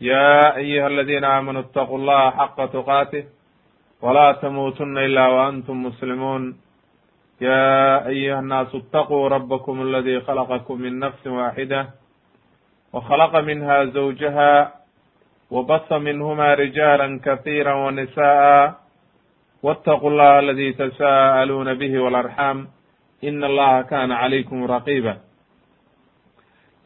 يا أيها الذين آمنوا اتقوا الله حق تقاته ولا تموتن إلا وأنتم مسلمون يا أيها الناس اتقوا ربكم الذي خلقكم من نفس واحدة وخلق منها زوجها وبث منهما رجالا كثيرا ونساء واتقوا الله الذي تساءلون به والأرحام إن الله كان عليكم رقيبا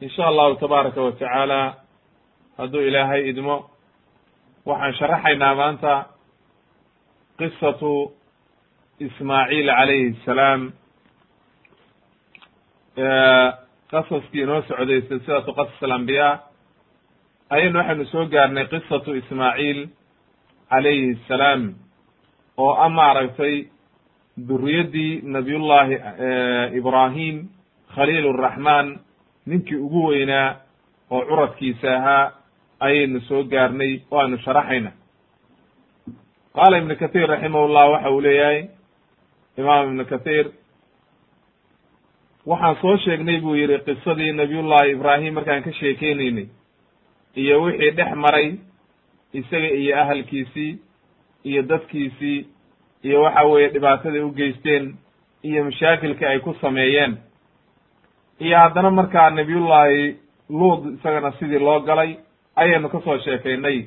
in sha allahu tabaaraka wa tacaala hadduu ilaahay idmo waxaan sharaxaynaa maanta qisatu ismaaciil calayhi salaam. Qasaskii inoo socday silsilatu qasas alambiyaa ayaynu waxaynu soo gaarnay qisatu ismaaciil calayhi salaam oo a maaragtay duriyaddii nabiyullahi ibraahim khaliil raxmaan ninkii ugu weynaa oo curadkiisa ahaa ayaynu soo gaarnay oo aynu sharaxayna. Qaala ibnu kathiir raximahullah waxa uu leeyahay imaam ibnu kathiir waxaan soo sheegnay buu yihi qisadii nabiyullahi ibraahim markaan ka sheekeynaynay iyo wixii dhex maray isaga iyo ahalkiisii iyo dadkiisii iyo waxa weeye dhibaataday u geysteen iyo mashaakilka ay ku sameeyeen iyo haddana markaa nabiyullaahi luud isagana sidii loo galay ayaynu ka soo sheekaynay.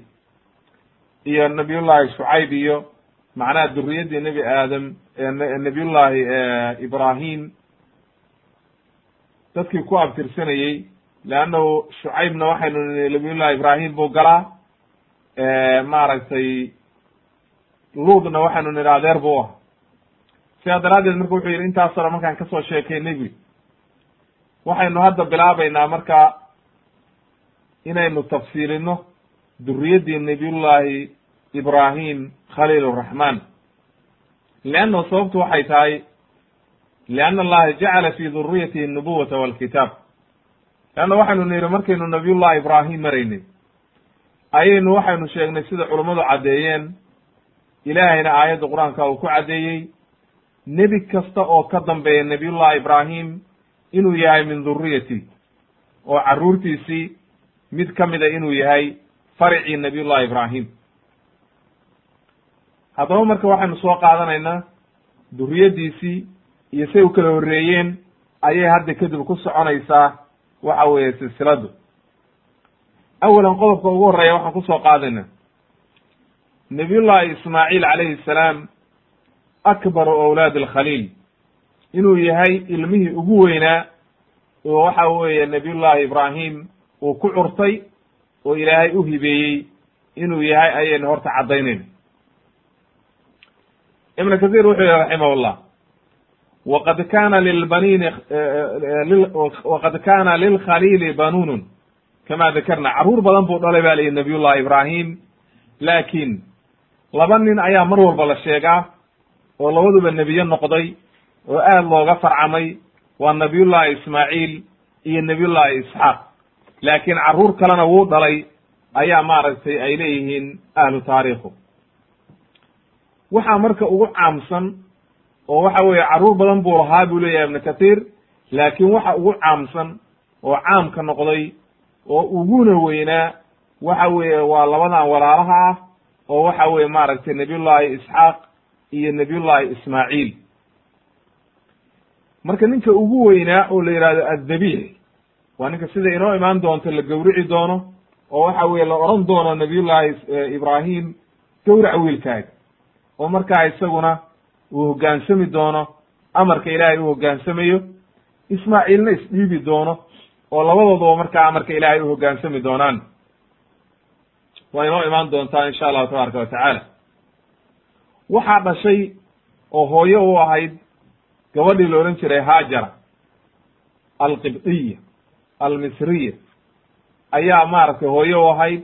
Iyo nabiyullaahi shucayb iyo macnaha duriyaddii nebi aadam nabiyullaahi ibraahim dadkii ku abtirsanayey leannahu shucaybna waxaynu nabiyullahi ibraahim buu galaa maaragtay luudna waxaynu nidhi adeer buu ah sidaa daraaddeed marka wuxuu yidhi intaasoo markaan ka soo sheekaynay bu waxaynu hadda bilaabaynaa marka inaynu tafsiilino duriyaddii nabiyullaahi ibraahim khaliil raxmaan leannahu sababtu waxay tahay lianna allaha jacala fi duriyatihi nubuwata walkitaab. Leanna waxaynu nidhi markaynu nabiyullahi ibraahim maraynay ayaynu waxaynu sheegnay sida culummadu caddeeyeen. Ilaahayna aayadda qur'aanka uu ku caddeeyey nebi kasta oo ka dambeeya nabiyullahi ibraahim inuu yahay min duriyati oo carruurtiisii mid ka mida inuu yahay faricii nabiyullahi ibraahim. Haddaba marka waxaynu soo qaadanaynaa duriyaddiisii iyo say u kala horreeyeen ayay hadda kadib ku soconaysaa waxa weeye silsiladu. Awalan qodobka ugu horreeya waxaan ku soo qaadayna nabiyullahi ismaaciil calayhi salaam akbaru awlaad alkhaliil inuu yahay ilmihii ugu weynaa oo waxa weeye nabiyullahi ibraahim uu ku curtay oo ilaahay u hibeeyey inuu yahay ayaynu horta caddaynayna ibn kathir wuxuu yihi raximahullah waqad kana lilbaniini waqad kana lilkhaliili banuunun kama dakarna. Carruur badan buu dhalay ba lihi nabiyullahi ibraahim. Laakiin laba nin ayaa mar walba la sheegaa oo labaduba nebiye noqday oo aad looga farcamay waa nabiyullahi ismaaciil iyo nabiyullahi isxaaq. Laakiin carruur kalena wuu dhalay ayaa maaragtay ay leeyihiin ahlu taariikhu. Waxaa marka ugu caamsan oo waxa weeye carruur badan buu lahaa buu leeyahay ibnu kathiir laakiin waxa ugu caamsan oo caamka noqday oo uguna weynaa waxa weeye waa labadan walaalaha ah oo waxa weeye maaragtay nabiyullahi isxaaq iyo nabiyullahi ismaaciil marka ninka ugu weynaa oo la yidhahdo addabiix waa ninka sida inoo imaan doonto la gowrici doono oo waxa weeye la odhan doono nabiyullahi ibraahim gowrac wiilkaaga. Oo markaa isaguna uu hoggaansami doono amarka ilaahay uu hoggaansamayo ismaaciilna isdhiibi doono oo labadooduba markaa amarka ilaahay u hoggaansami doonaan. Waa inoo imaan doontaa insha allahu tabaaraka wa tacaala. Waxaa dhashay oo hooyo u ahayd gabadhii la odhan jiray haajara alqibdiya almisriya ayaa maaragtay hooyo u ahayd.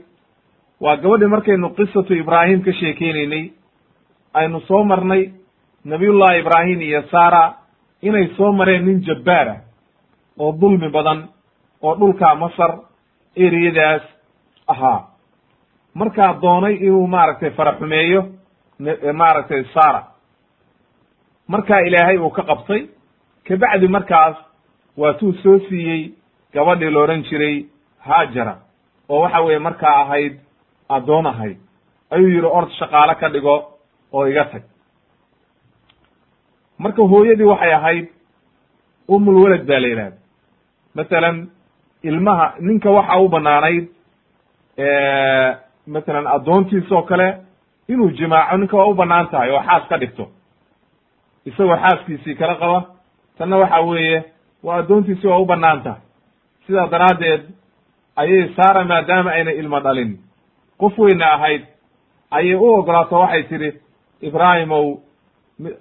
Waa gabadhii markaynu qisatu ibraahim ka sheekeynaynay aynu soo marnay nabiyullahi ibraahim iyo sara inay soo mareen nin jabbaar ah oo dulmi badan oo dhulka masar eriyadaas ahaa. Markaa doonay inuu maaragtay faraxumeeyo maaragtay sara markaa ilaahay uu ka qabtay kabacdi markaas waatuu soo siiyey gabadhii la odhan jiray haajara oo waxa weeye markaa ahayd addoon ahayd. Ayuu yidhi ord shaqaale ka dhigo oo iga tag. Marka hooyadii waxay ahayd umulwelad baa la yidhahda masalan ilmaha ninka waxa u banaanayd masalan addoontiis oo kale inuu jimaaco ninka waa u bannaan tahay oo xaas ka dhigto isagoo xaaskiisii kala qaba. Tanna waxa weeye waa addoontiisi waa u bannaan tahay sidaa daraaddeed ayay saara maadaama ayna ilmo dhalin. Qof weyna ahayd ayay u ogolaato waxay tidhi ibraahimow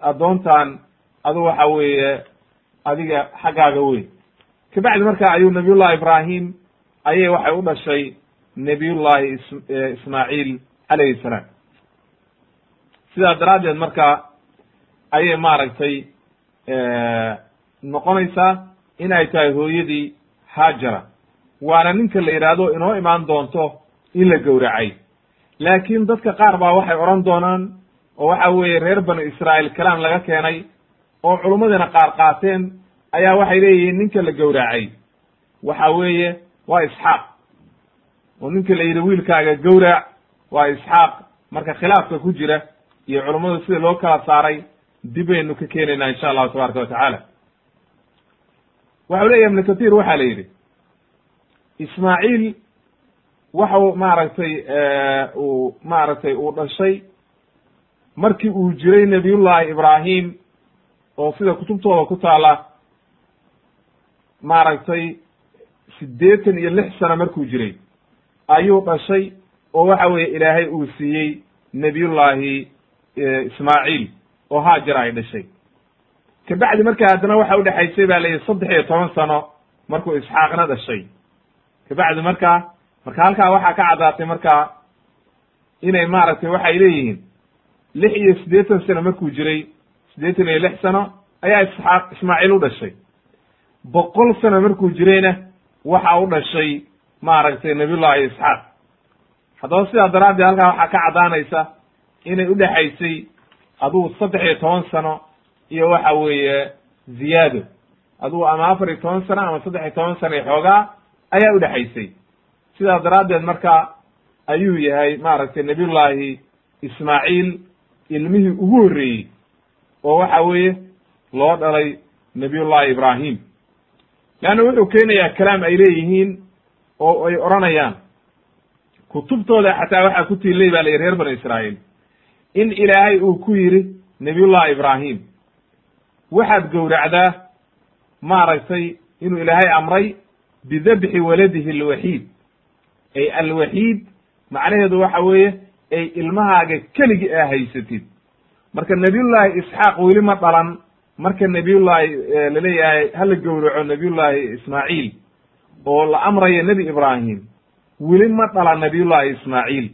addoontan adu waxa weeye adiga xaggaaga weyn. Kabacdi marka ayuu nabiyullahi ibraahim ayay waxay u dhashay nabiyullahi is ismaaciil calayhi salaam. Sidaa daraaddeed marka ayay maaragtay noqonaysaa in ay tahay hooyadii haajara. Waana ninka la yidhaahdo inoo imaan doonto in la gowracay. Laakiin dadka qaar baa waxay odhan doonaan oo waxa weeye reer banu israa'iil kalaam laga keenay oo culummadina qaar qaateen ayaa waxay leeyihiin ninka la gowracay. Waxa weeye waa isxaaq. Oo ninka la yidhi wiilkaaga gowrac. Waa isxaaq. Marka khilaafka ku jira iyo culummadu sida loo kala saaray dib baynu ka keenaynaa insha allahu tabaraka wa tacaala. Waxau leeyahy ibnu kathir waxaa la yidhi ismaaciil waxau maaragtay uu maaragtay uu dhashay markii uu jiray nabiyullahi ibraahim oo sida kutubtooda ku taala maaragtay siddeetan iyo lix sano markuu jiray ayuu dhashay oo waxa weeye ilaahay uu siiyey nebiyullaahi ismaaciil oo haajar ay dhashay. Kabacdi marka haddana waxa udhexaysay ba la yidhi saddex iyo toban sano markuu isxaaqna dhashay. Kabacdi marka marka halkaa waxaa ka caddaatay marka inay maaragtay waxay leeyihiin lix iyo siddeetan sano markuu jiray siddeetan iyo lix sano ayaa isxaaq ismaaciil u dhashay. Boqol sano markuu jirayna waxa u dhashay maaragtay nabiyullahi isxaaq. Haddaba sidaa daraaddeed halkaa waxaa ka caddaanaysa inay udhexaysay adugu saddex iyo toban sano iyo waxa weeye ziyaado. Adugu ama afar iyo toban sano ama saddex iyo toban sano xoogaa ayaa udhexaysay sidaa daraaddeed marka ayuu yahay maaragtay nabiyullaahi ismaaciil ilmihii ugu horreeyey oo waxa weeye loo dhalay nabiyullahi ibraahim. Leanna wuxuu keenayaa kalaam ay leeyihiin oo ay odhanayaan. Kutubtooda xataa waxaa ku tiilay baa la yidhi reer banu israa'iil in ilaahay uu ku yidhi nabiyullahi ibraahim. Waxaad gowracdaa maaragtay inuu ilaahay amray bidabxi waladihi alwaxiid. Ay alwaxiid macnaheedu waxa weeye ay ilmahaaga keligi aa haysatid. Marka nabiyullaahi isxaaq weli ma dhalan marka nabiyullaahi la leeyahay hala gowraco nabiyullaahi ismaaciil? oo la amrayo nebi ibraahim weli ma dhala nabiyullaahi ismaaciil.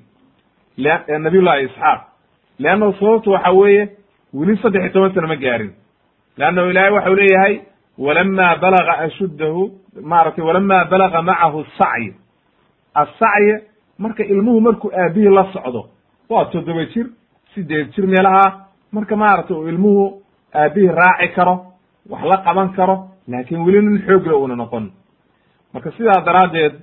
Nabiyullaahi isxaaq leanna sababtu waxa weeye weli saddex iyo toban sano ma gaarin leannahu ilaahay waxau leeyahay walama balaga ashuddahu maaragtay walama balaga macahu sacy assacyi marka ilmuhu markuu aabihii la socdo waa toddoba jir sideed jir meelaha marka maaragtay uu ilmuhu aabihii raaci karo wax la qaban karo laakin weli nin xoogla una noqon marka sidaa daraaddeed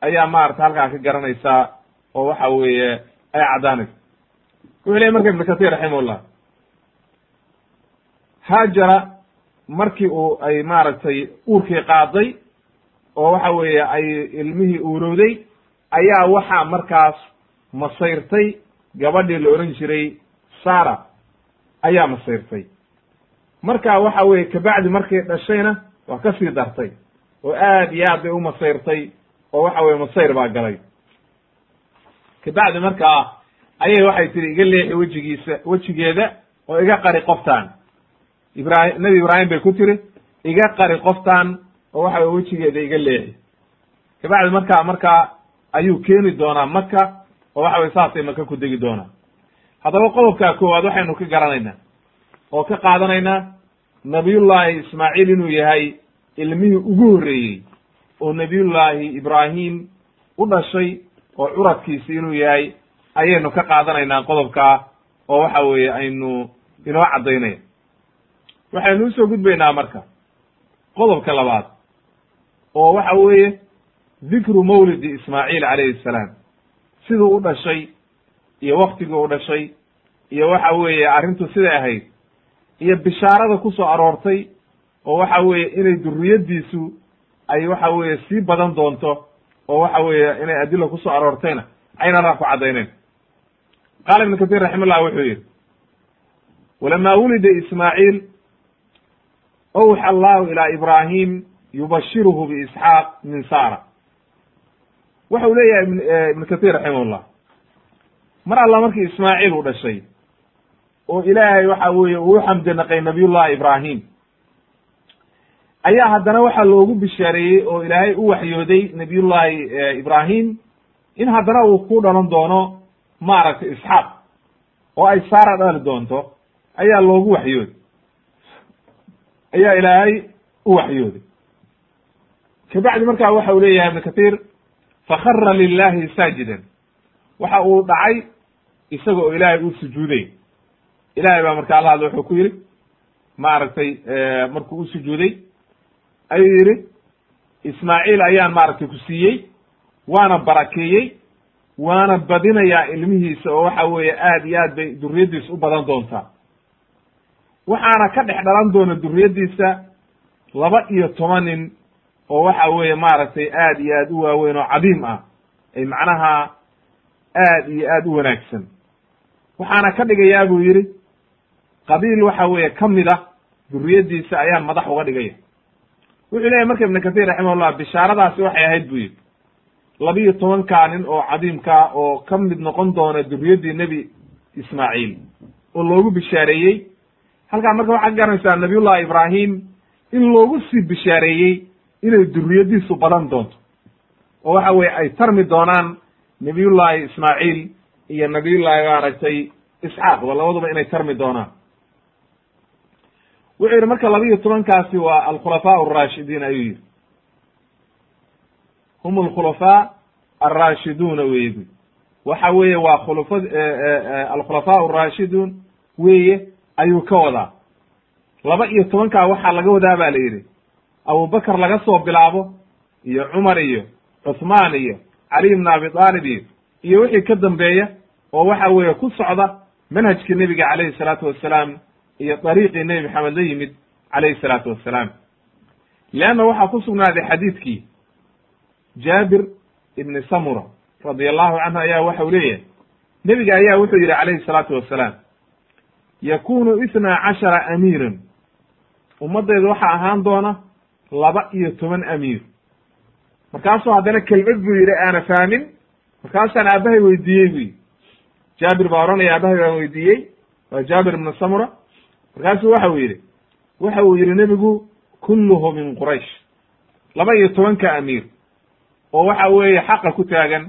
ayaa maarata halkaa ka garanaysaa oo waxa weeye ay caddaanaysa wuxuu lehy marka ibnu katir raximahullah haajara markii uu ay maaragtay uurkii qaaday oo waxa weeye ay ilmihii uurowday ayaa waxaa markaas masayrtay gabadhii la odhan jiray sara ayaa masayrtay. Marka waxa weeye kabacdi markay dhashayna waa ka sii dartay oo aad iyo aad bay u masayrtay oo waxa weye masayr baa galay. Kabacdi markaa ayay waxay tihi iga leexi wejigiisa wejigeeda oo iga qari qoftaan. Ibrahim nebi ibraahim bay ku tiri iga qari qoftaan oo waxa weye wejigeeda iga leexi. Kabacdi markaa markaa ayuu keeni doonaa maka oo waxa weye saasay maka ku degi doonaa haddaba qodobkaa koowaad waxaynu ka garanaynaa oo ka qaadanaynaa nabiyullaahi ismaaciil inuu yahay ilmihii ugu horreeyey oo nebiyullaahi ibraahim u dhashay oo curadkiisi inuu yahay ayaynu ka qaadanaynaa qodobkaa oo waxa weeye aynu inoo caddaynaya waxaynu u soo gudbaynaa marka qodobka labaad oo waxa weeye dikru mawlidi ismaaciil calayhi salaam siduu u dhashay iyo waktigii u dhashay iyo waxa weeye arrintu siday ahayd iyo bishaarada ku soo aroortay oo waxa weeye inay duriyaddiisu ay waxa weeye sii badan doonto oo waxa weeye inay adila ku soo aroortayna ayna raa ku caddaynayn qaala ibnu katir raximahullah wuxuu yidhi walamaa wulida ismaaciil awxa allahu ilaa ibraahim yubashiruhu biisxaaq min sara waxa uu leeyahay ibnu katir raximahullah mar alla markii ismaaciil uu dhashay oo ilaahay waxa weeye uu xamdi naqay nabiyullahi ibraahim ayaa haddana waxaa loogu bishaareeyey oo ilaahay u waxyooday nabiyullahi ibraahim in haddana uu ku dhalan doono maaragtay isxaaq oo ay saara dhali doonto ayaa loogu waxyooday ayaa ilaahay u waxyooday kabacdi markaa waxa uu leeyahay ibnu katir fakara lilahi saajidan. Waxa uu dhacay isaga oo ilaahay uu sujuuday. Ilahay baa marka alla hadla wuxuu ku yidhi maaragtay markuu u sujuuday ayuu yidhi ismaaciil ayaan maaragtay ku siiyey waana barakeeyey waana badinayaa ilmihiisa oo waxa weeye aad iyo aad bay duriyaddiisa u badan doontaa. Waxaana ka dhex dhalan doona duriyaddiisa laba iyo toban nin oo waxa weeye maaragtay aad iyo aad u waaweyn oo cadiim ah. Ay macnaha aad iyo aad u wanaagsan. Waxaana ka dhigayaa buu yidhi qabiil waxa weeye ka mid ah duriyaddiisa ayaan madax uga dhigaya. Wuxuu leeyahy marka ibnu katir raximahullah bishaaradaasi waxay ahayd buu yidhi labiyo tobankaa nin oo cadiimkaa oo ka mid noqon doona duriyaddii nebi ismaaciil oo loogu bishaareeyey. Halkaa marka waxaad garanaysaa nabiyullahi ibraahim in loogu sii bishaareeyey inay duriyaddiisu badan doonto. Oo waxa weye ay tarmi doonaan nabiyullahi ismaaciil iyo nabiyullahi maaragtay isxaaq ba labaduba inay tarmi doonaan. Wuxuu yidhi marka labiyo tobankaasi waa alkhulafaa araashidiin ayuu yidhi hum alkhulafaa alraashiduuna weye bu waxa weeye waa khulafa alkhulafaa araashiduun weeye ayuu ka wadaa laba iyo tobankaa waxaa laga wadaa ba la yidhi abubakar laga soo bilaabo iyo cumar iyo cuthmaan iyo cali ibn abi aalib iyo iyo wixii ka dambeeya oo waxa weeye ku socda manhajkii nebiga calayhi salaatu wassalaam iyo dariiqii nebi maxamed la yimid calayhi salaatu wassalaam leanna waxaa ku sugnaaday xadiidkii jaabir ibni samura radi allahu canhu ayaa waxa u leeyahay nebiga ayaa wuxuu yidhi calayhi salaatu wassalaam yakunu ithnaa cashara amiiran. Ummaddeedu waxaa ahaan doona laba iyo toban amiir. Markaasuu haddana kelmad buu yidhi aana fahmin. Markaasaan aabahay weydiiyey bu yidhi. Jaabir baa oranaya aabahay baan weydiiyey. Waa jaabir ibna samura. Markaasuu waxa uu yidhi waxa uu yidhi nebigu kulluhu min quraysh. Laba iyo tobanka amiir oo waxa weeye xaqa ku taagan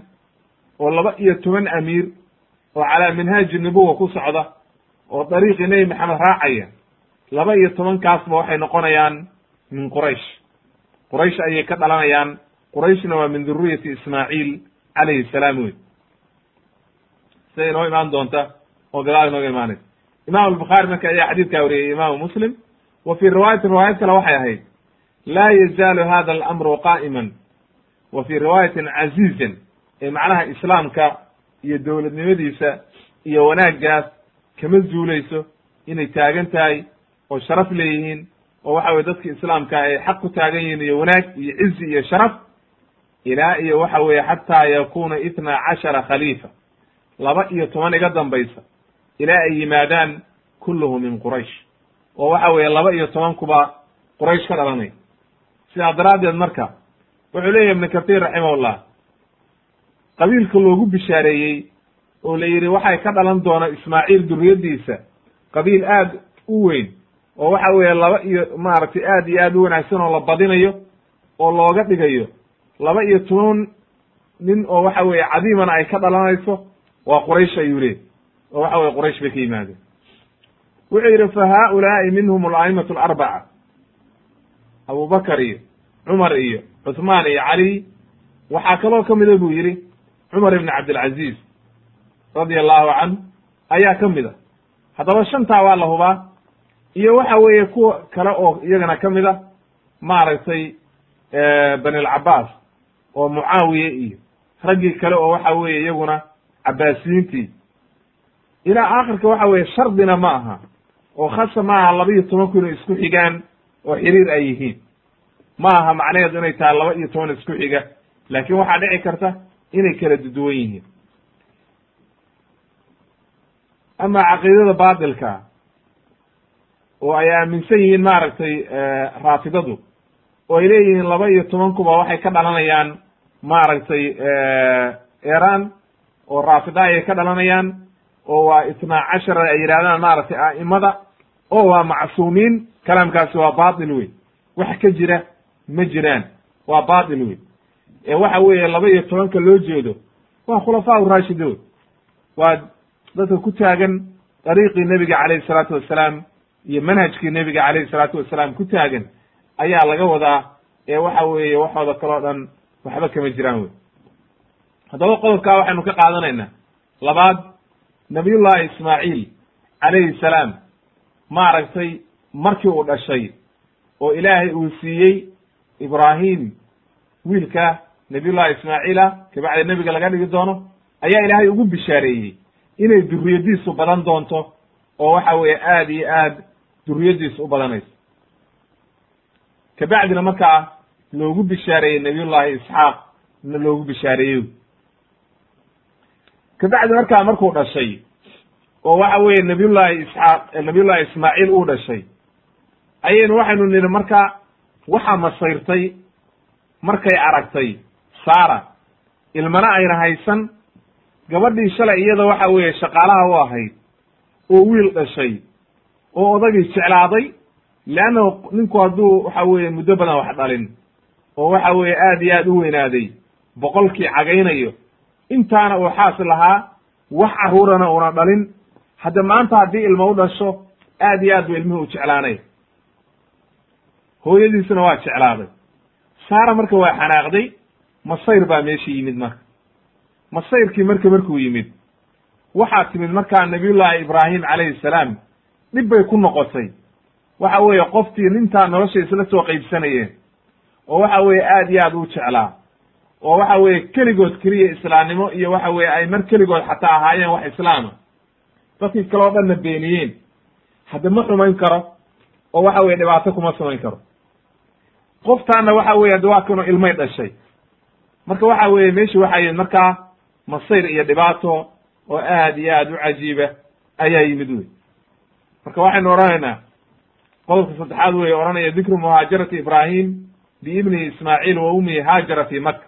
oo laba iyo toban amiir oo calaa minhaaji nubuwa ku socda oo dariiqii nebi maxamed raacaya laba iyo tobankaasba waxay noqonayaan min quraysh. Quraysh ayay ka dhalanayaan. Qurayshna waa min duriyati ismaaciil calayhi salaam wey siday inoo imaan doonta oo gadaal inooga imaanaysa. Imam albukhaari marka ayaa xadiidkaa wariyey imaamu muslim. Wa fii riwaayatin riwaayad kale waxay ahayd laa yazaalu hada alamru qaa'iman wa fii riwaayatin caziizan ee macnaha islaamka iyo dowladnimadiisa iyo wanaaggaas kama zuulayso inay taagan tahay oo sharaf leeyihiin oo waxa weye dadki islaamka ay xaq ku taagan yihiin iyo wanaag iyo cizi iyo sharaf ilaa iyo waxa weeye xataa yakuna itna cashara khaliifa laba iyo toban iga dambaysa ilaa ay yimaadaan kulluhu min quraysh oo waxa weeye laba iyo tobankuba quraysh ka dhalanay sidaa daraaddeed marka wuxuu leeyahy ibnu kahiir raximahullah. Qabiilka loogu bishaareeyey oo la yidhi waxay ka dhalan doona ismaaciil duriyaddiisa. Qabiil aad u weyn oo waxa weeye laba iyo maaragtay aad iyo aad u wanaagsan oo la badinayo oo looga dhigayo laba iyo toban nin oo waxa weeye cadiimana ay ka dhalanayso waa quraysh ayuu leey oo waxa weye quraysh bay ka yimaadeen. Wuxuu yidhi fa haaulaa'i minhum ala'imatu alarbaca abubakar iyo cumar iyo cuthmaan iyo cali waxaa kaloo ka mida buu yidhi cumar ibn cabdilcaziz radia allahu canhu ayaa ka mid a haddaba shantaa waa la hubaa iyo waxa weeye kuwa kale oo iyagana ka mid a maaragtay bani alcabaas oo mucaawiye iyo raggii kale oo waxa weeye iyaguna cabaasiyiintii ilaa aakhirka waxa weeye shardina ma aha oo khasa ma aha laba iyo tobanku inay isku xigaan oo xiriir ay yihiin ma aha macnaheedu inay tahay laba iyo toban isku xiga laakin waxaa dhici karta inay kala duduwan yihiin. Ama caqiidada baatilka oo ay aaminsan yihiin maaragtay raafidadu oo ay leeyihiin laba iyo tobankuba waxay ka dhalanayaan maaragtay iran oo raafida ayay ka dhalanayaan oo waa itnaa cashara ay yidhahdaan maaragtay a'imada oo waa macsuumiin kalaamkaasi waa batil wey wax ka jira ma jiraan. Waa batil wey ee waxa weeye laba iyo tobanka loo jeedo waa khulafaa urashidoon waa dadka ku taagan dariiqii nebiga calayhi salaatu wassalaam iyo manhajkii nebiga calayhi salaatu wassalaam ku taagan ayaa laga wadaa ee waxa weeye waxooda kaloo dhan waxba kama jiraan wey haddaba qodobkaa waxaynu ka qaadanaynaa. Labaad nabiyullahi ismaaciil calayhi salaam maaragtay markii uu dhashay oo ilaahay uu siiyey ibraahim wiilka nabiyullahi ismaaciila kabacdi nebiga laga dhigi doono ayaa ilaahay ugu bishaareeyey inay duriyadiisu badan doonto oo waxa weeye aad iyo aad duriyadiisu u badanayso. Kabacdina markaa loogu bishaareeyey nabiyullahi isxaaq na loogu bishaareeyey kabacdi markaa markuu dhashay oo waxa weeye nabiyullahi isxaaq nabiyullahi ismaaciil uu dhashay ayaynu waxaynu nidhi marka waxaa masayrtay markay aragtay saara ilmana ayna haysan gabadhii shalay iyada waxa weeye shaqaalaha u ahayd oo wiil dhashay oo odagii jeclaaday leannahu ninku hadduu waxa weeye muddo badan wax dhalin oo waxa weeye aad iyo aad u weynaaday boqolkii cagaynayo intaana uu xaas lahaa wax carruurana una dhalin hadda maanta haddii ilmo u dhasho aad iyo aad bu ilmihii u jeclaanay hooyadiisuna waa jeclaaday. Saara marka waa xanaaqday masayr baa meesha yimid marka. Masayrkii marka markuu yimid waxaa timid markaa nabiyullaahi ibraahim calayhi salaam dhib bay ku noqotay. Waxa weeye qoftii nintaa nolosha isla soo qaybsanayeen oo waxa weeye aad iyo aad u jeclaa oo waxa weeye keligood keliya islaamnimo iyo waxa weeye ay mar keligood xataa ahaayeen wax islaama dadkii kale oo dhanna beeniyeen. Hadda ma xumayn karo oo waxa weye dhibaato kuma samayn karo qoftaana waxa weye hadda waa kanoo ilmay dhashay. Marka waxa weeye meshi waxaa yimid markaa masayr iyo dhibaato oo aad iyo aad u cajiiba ayaa yimid wey marka waxaynu odhanaynaa qodobka saddexaad weye odhanaya dikru muhaajarati ibraahim biibnihi ismaaciil wa ummihi haajara fi maka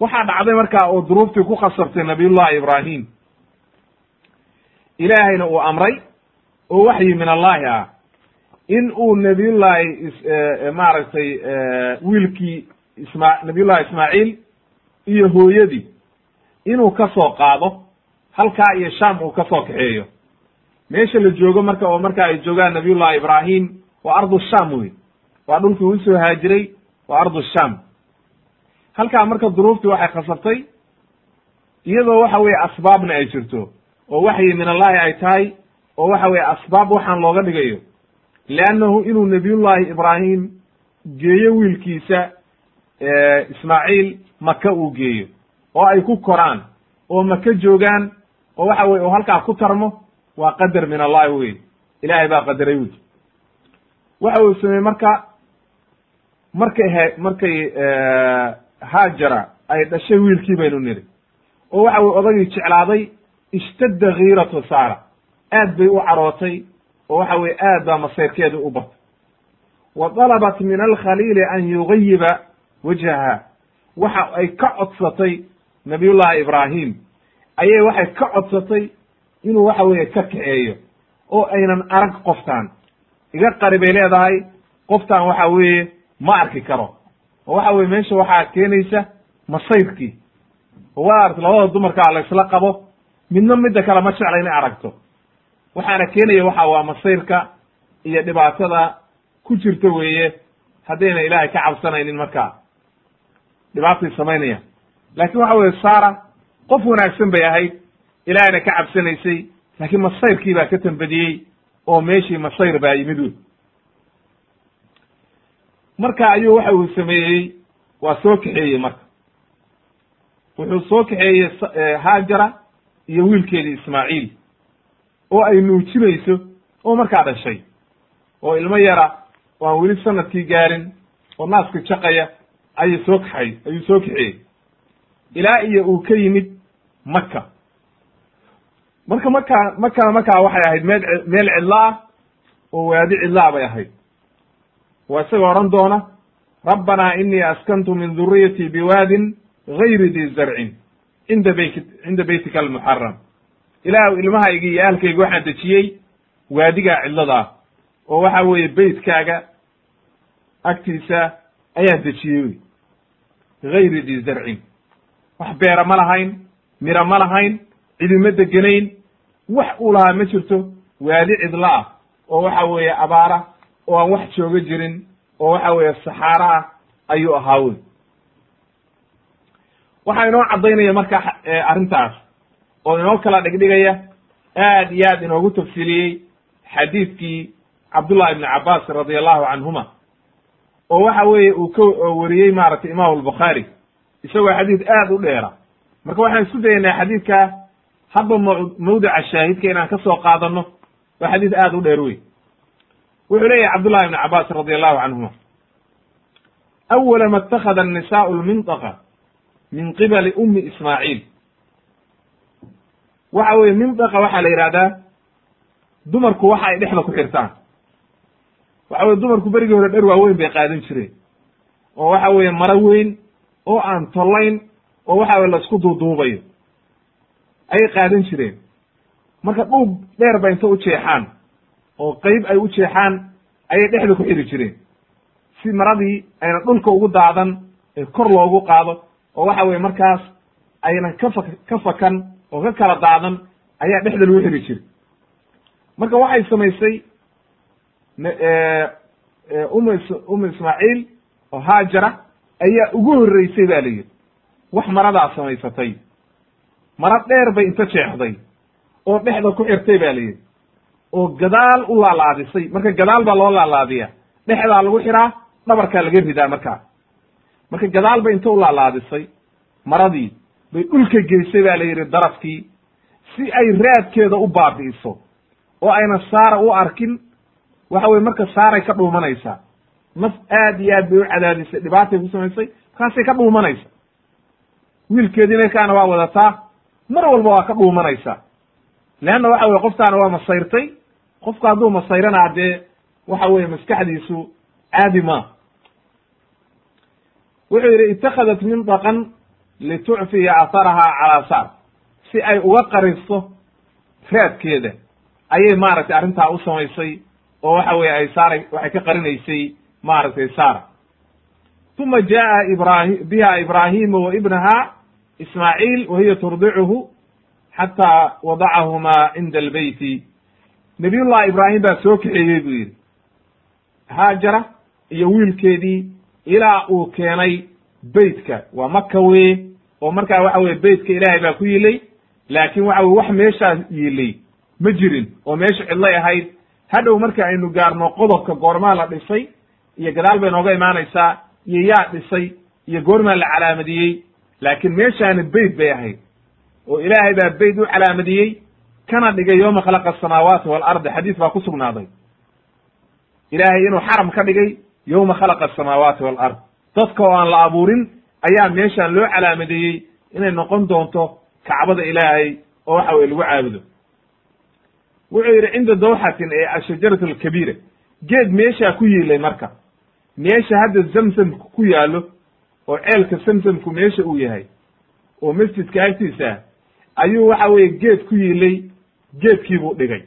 waxaa dhacday markaa oo duruuftii ku khasabtay nabiyullahi ibraahim. Ilaahayna uu amray oo waxyi min allahi ah in uu nabiyullahi maaragtay wiilkii isma nabiyullahi ismaaciil iyo hooyadii inuu ka soo qaado halkaa iyo sham uu ka soo kaxeeyo. Meesha la joogo marka oo marka ay joogaan nabiyullahi ibraahim waa ardu sham wey waa dhulkii uu soo haajiray waa ardu sham halkaa marka duruuftii waxay khasabtay iyadoo waxa weeye asbaabna ay jirto oo waxyi min allahi ay tahay oo waxa weeye asbaab waxaan looga dhigayo leannahu inuu nabiyullahi ibraahim geeyo wiilkiisa ismaaciil maka uu geeyo oo ay ku koraan oo maka joogaan oo waxa weye oo halkaa ku tarmo waa qadar min allahi wey ilaahay baa qadaray wey waxa uu sameeyey marka markay he markay haajara ay dhashay wiilkii baynu niri oo waxa weye odagii jeclaaday ishtadda kiiratu saara aad bay u carootay oo waxa weye aad baa masayrkeedu u batay wa dalabat min alkhaliili an yugayiba wajhaha. Waxa ay ka codsatay nabiyullahi ibraahim. Ayay waxay ka codsatay inuu waxa weeye ka kaxeeyo oo aynan arag qoftaan. Iga qari bay leedahay qoftaan waxa weeye ma arki karo. Oo waxa weye meesha waxaa keenaysa masayrkii oo waa aragta labada dumarkaa la isla qabo midna midda kale ma jecla inay aragto waxaana keenaya waxa waa masayrka iyo dhibaatada ku jirta weeye haddayna ilaahay ka cabsanaynin markaa dhibaatay samaynaya. Laakiin waxa weye sara qof wanaagsan bay ahayd ilaahayna ka cabsanaysay laakiin masayrkii baa ka tambadiyey oo meeshii masayr baa yimid wey marka ayuu waxa uu sameeyey waa soo kaxeeyey marka. Wuxuu soo kaxeeyey haajara iyo wiilkeedii ismaaciil oo ay nuujinayso oo markaa dhashay. oo ilmo yara oo aan weli sannadkii gaarin oo naaska jaqaya ayay soo kaxay ayuu soo kaxeeyey ilaa iyo uu ka yimid maka marka markaa makana markaa waxay ahayd meel meel cidlo ah oo waadi cidlaa bay ahayd. Waa isagoo odhan doona rabbanaa inii askantu min duriyatii biwaadin gayri di zarcin cinda beyt cinda beytika almuxaram ilaahw ilmahaygi iyo ahalkayga waxaan dejiyey waadigaa cidlada ah oo waxa weeye beytkaaga agtiisa ayaan dejiyey gayri di zarcin. Wax beera ma lahayn miro ma lahayn cidima deganayn wax uu lahaa ma jirto waadi cidlo ah oo waxa weeye abaara oo aan wax jooga jirin oo waxa weeye saxaaro ah ayuu ahaa wey waxaa inoo caddaynaya marka arrintaas oo inoo kala dhigdhigaya aad iyo aad inoogu tafsiiliyey xadiidkii cabdullahi ibni cabbaas radi allahu canhuma oo waxa weeye uu ka wariyey maaragtay imaamu albukhaari isagoo xadiid aad u dheera marka waxaan isku dayaynaa xadiidkaa hadba m mawdica shaahidka inaan ka soo qaadano waa xadiid aad u dheer wey wuxuu leeyahy cabdullahi ibni cabbaas radi allahu canhuma awala ma اtakhada الnisaء lminطqa min qibali umi ismaaciil waxa weye minطqa waxaa la yihahdaa dumarku waxa ay dhexda ku xirtaan. Waxa weye dumarku berigii hore dher waaweyn bay qaadan jireen. Oo waxa weeye maro weyn oo aan tollayn oo waxa weye la isku duuduubayo. Ayay qaadan jireen. Marka dhuub dheer ba inta u jeexaan oo qeyb ay u jeexaan ayay dhexda ku xiri jireen. Si maradii ayna dhulka ugu daadan ee kor loogu qaado oo waxa weye markaas aynan ka fa ka fakan oo ka kala daadan ayaa dhexda lagu xiri jiray. Marka waxay samaysay um umu ismaaciil oo haajara ayaa ugu horreysay ba la yidhi. Wax maradaa samaysatay. Mara dheer bay inta jeexday oo dhexda ku xirtay ba la yidhi. Oo gadaal u laalaadisay. Marka gadaal baa loo laalaadiya. Dhexdaa lagu xiraa dhabarkaa laga ridaa markaa. Marka gadaal bay inta u laalaadisay maradii bay dhulka geysay ba la yidhi darafkii si ay raadkeeda u baabi'iso oo ayna saara u arkin waxa weye marka saaray ka dhuumanaysaa. Naf aad iyo aad bay u cadaadisay dhibaatay ku samaysay markaasay ka dhuumanaysa wiilkeediina kaana waa wadataa mar walba waa ka dhuumanaysaa. Leanna waxa weye qoftaana waa masayrtay qofku hadduu masayrana dee waxa weye maskaxdiisu caadi ma wuxuu yidhi itakhadat mindaqan litucfiya atharaha calaa saar si ay uga qaristo raadkeeda ayay maaragtay arrintaa u samaysay oo waxa weye ay saaray waxay ka qarinaysay maaragtay saara. Uma jaa ibrahi biha ibraahimu wa ibnaha ismaaciil wa hiya turdicuhu xataa wadacahumaa cinda albeyti nabiyullahi ibraahim baa soo kaxeeyey buu yidhi haajara iyo wiilkeedii ilaa uu keenay beytka. Waa maka weye oo markaa waxa weye beytka ilaahay baa ku yilay laakin waxa weye wax meeshaas yilay ma jirin oo meesha cidlay ahayd. Hadhow marka aynu gaarno qodobka goormaa la dhisay iyo gadaal bay nooga imaanaysaa iyo yaa dhisay iyo goormaa la calaamadiyey laakiin meeshaani beyt bay ahayd. Oo ilaahay baa beyt u calaamadiyey kana dhigay yooma khalaqa asamaawaati waalardi xadiis baa ku sugnaaday. Ilaahay inuu xaram ka dhigay yowma khalaqa asamaawaati walard dadka oo aan la abuurin ayaa meeshaan loo calaamadeeyey inay noqon doonto kacbada ilaahay oo waxa weye lagu caabudo. Wuxuu yidhi cinda dawxatin ee ashajaratu alkabiira. Geed meeshaa ku yiilay marka. Meesha hadda zamzamku ku yaallo oo ceelka zamzamku meesha uu yahay oo masjidka agtiisa ah ayuu waxa weeye geed ku yiilay geedkiibuu dhigay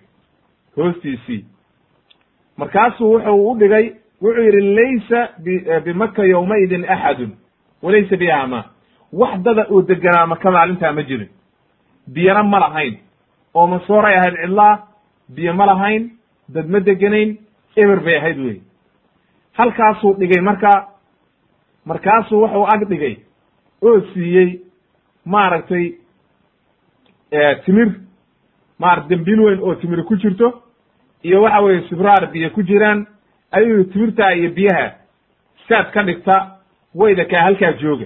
hoostiisii. Markaasuu wuxuu u dhigay wuxuu yidhi laysa bimaka yowmaidin axadun walaysa biha ma wax dada oo deganaa maka maalintaa ma jirin. Biyana ma lahayn. Oo masooray ahayd cidlaa biyo ma lahayn dad ma deganayn eber bay ahayd wey halkaasuu dhigay marka markaasuu wuxuu ag dhigay oo siiyey maaragtay timir maarata dembiil weyn oo timir ku jirto iyo waxa weeye sibraar biyo ku jiraan ayuu timirtaa iyo biyaha saad ka dhigta wayda kaa halkaa jooga.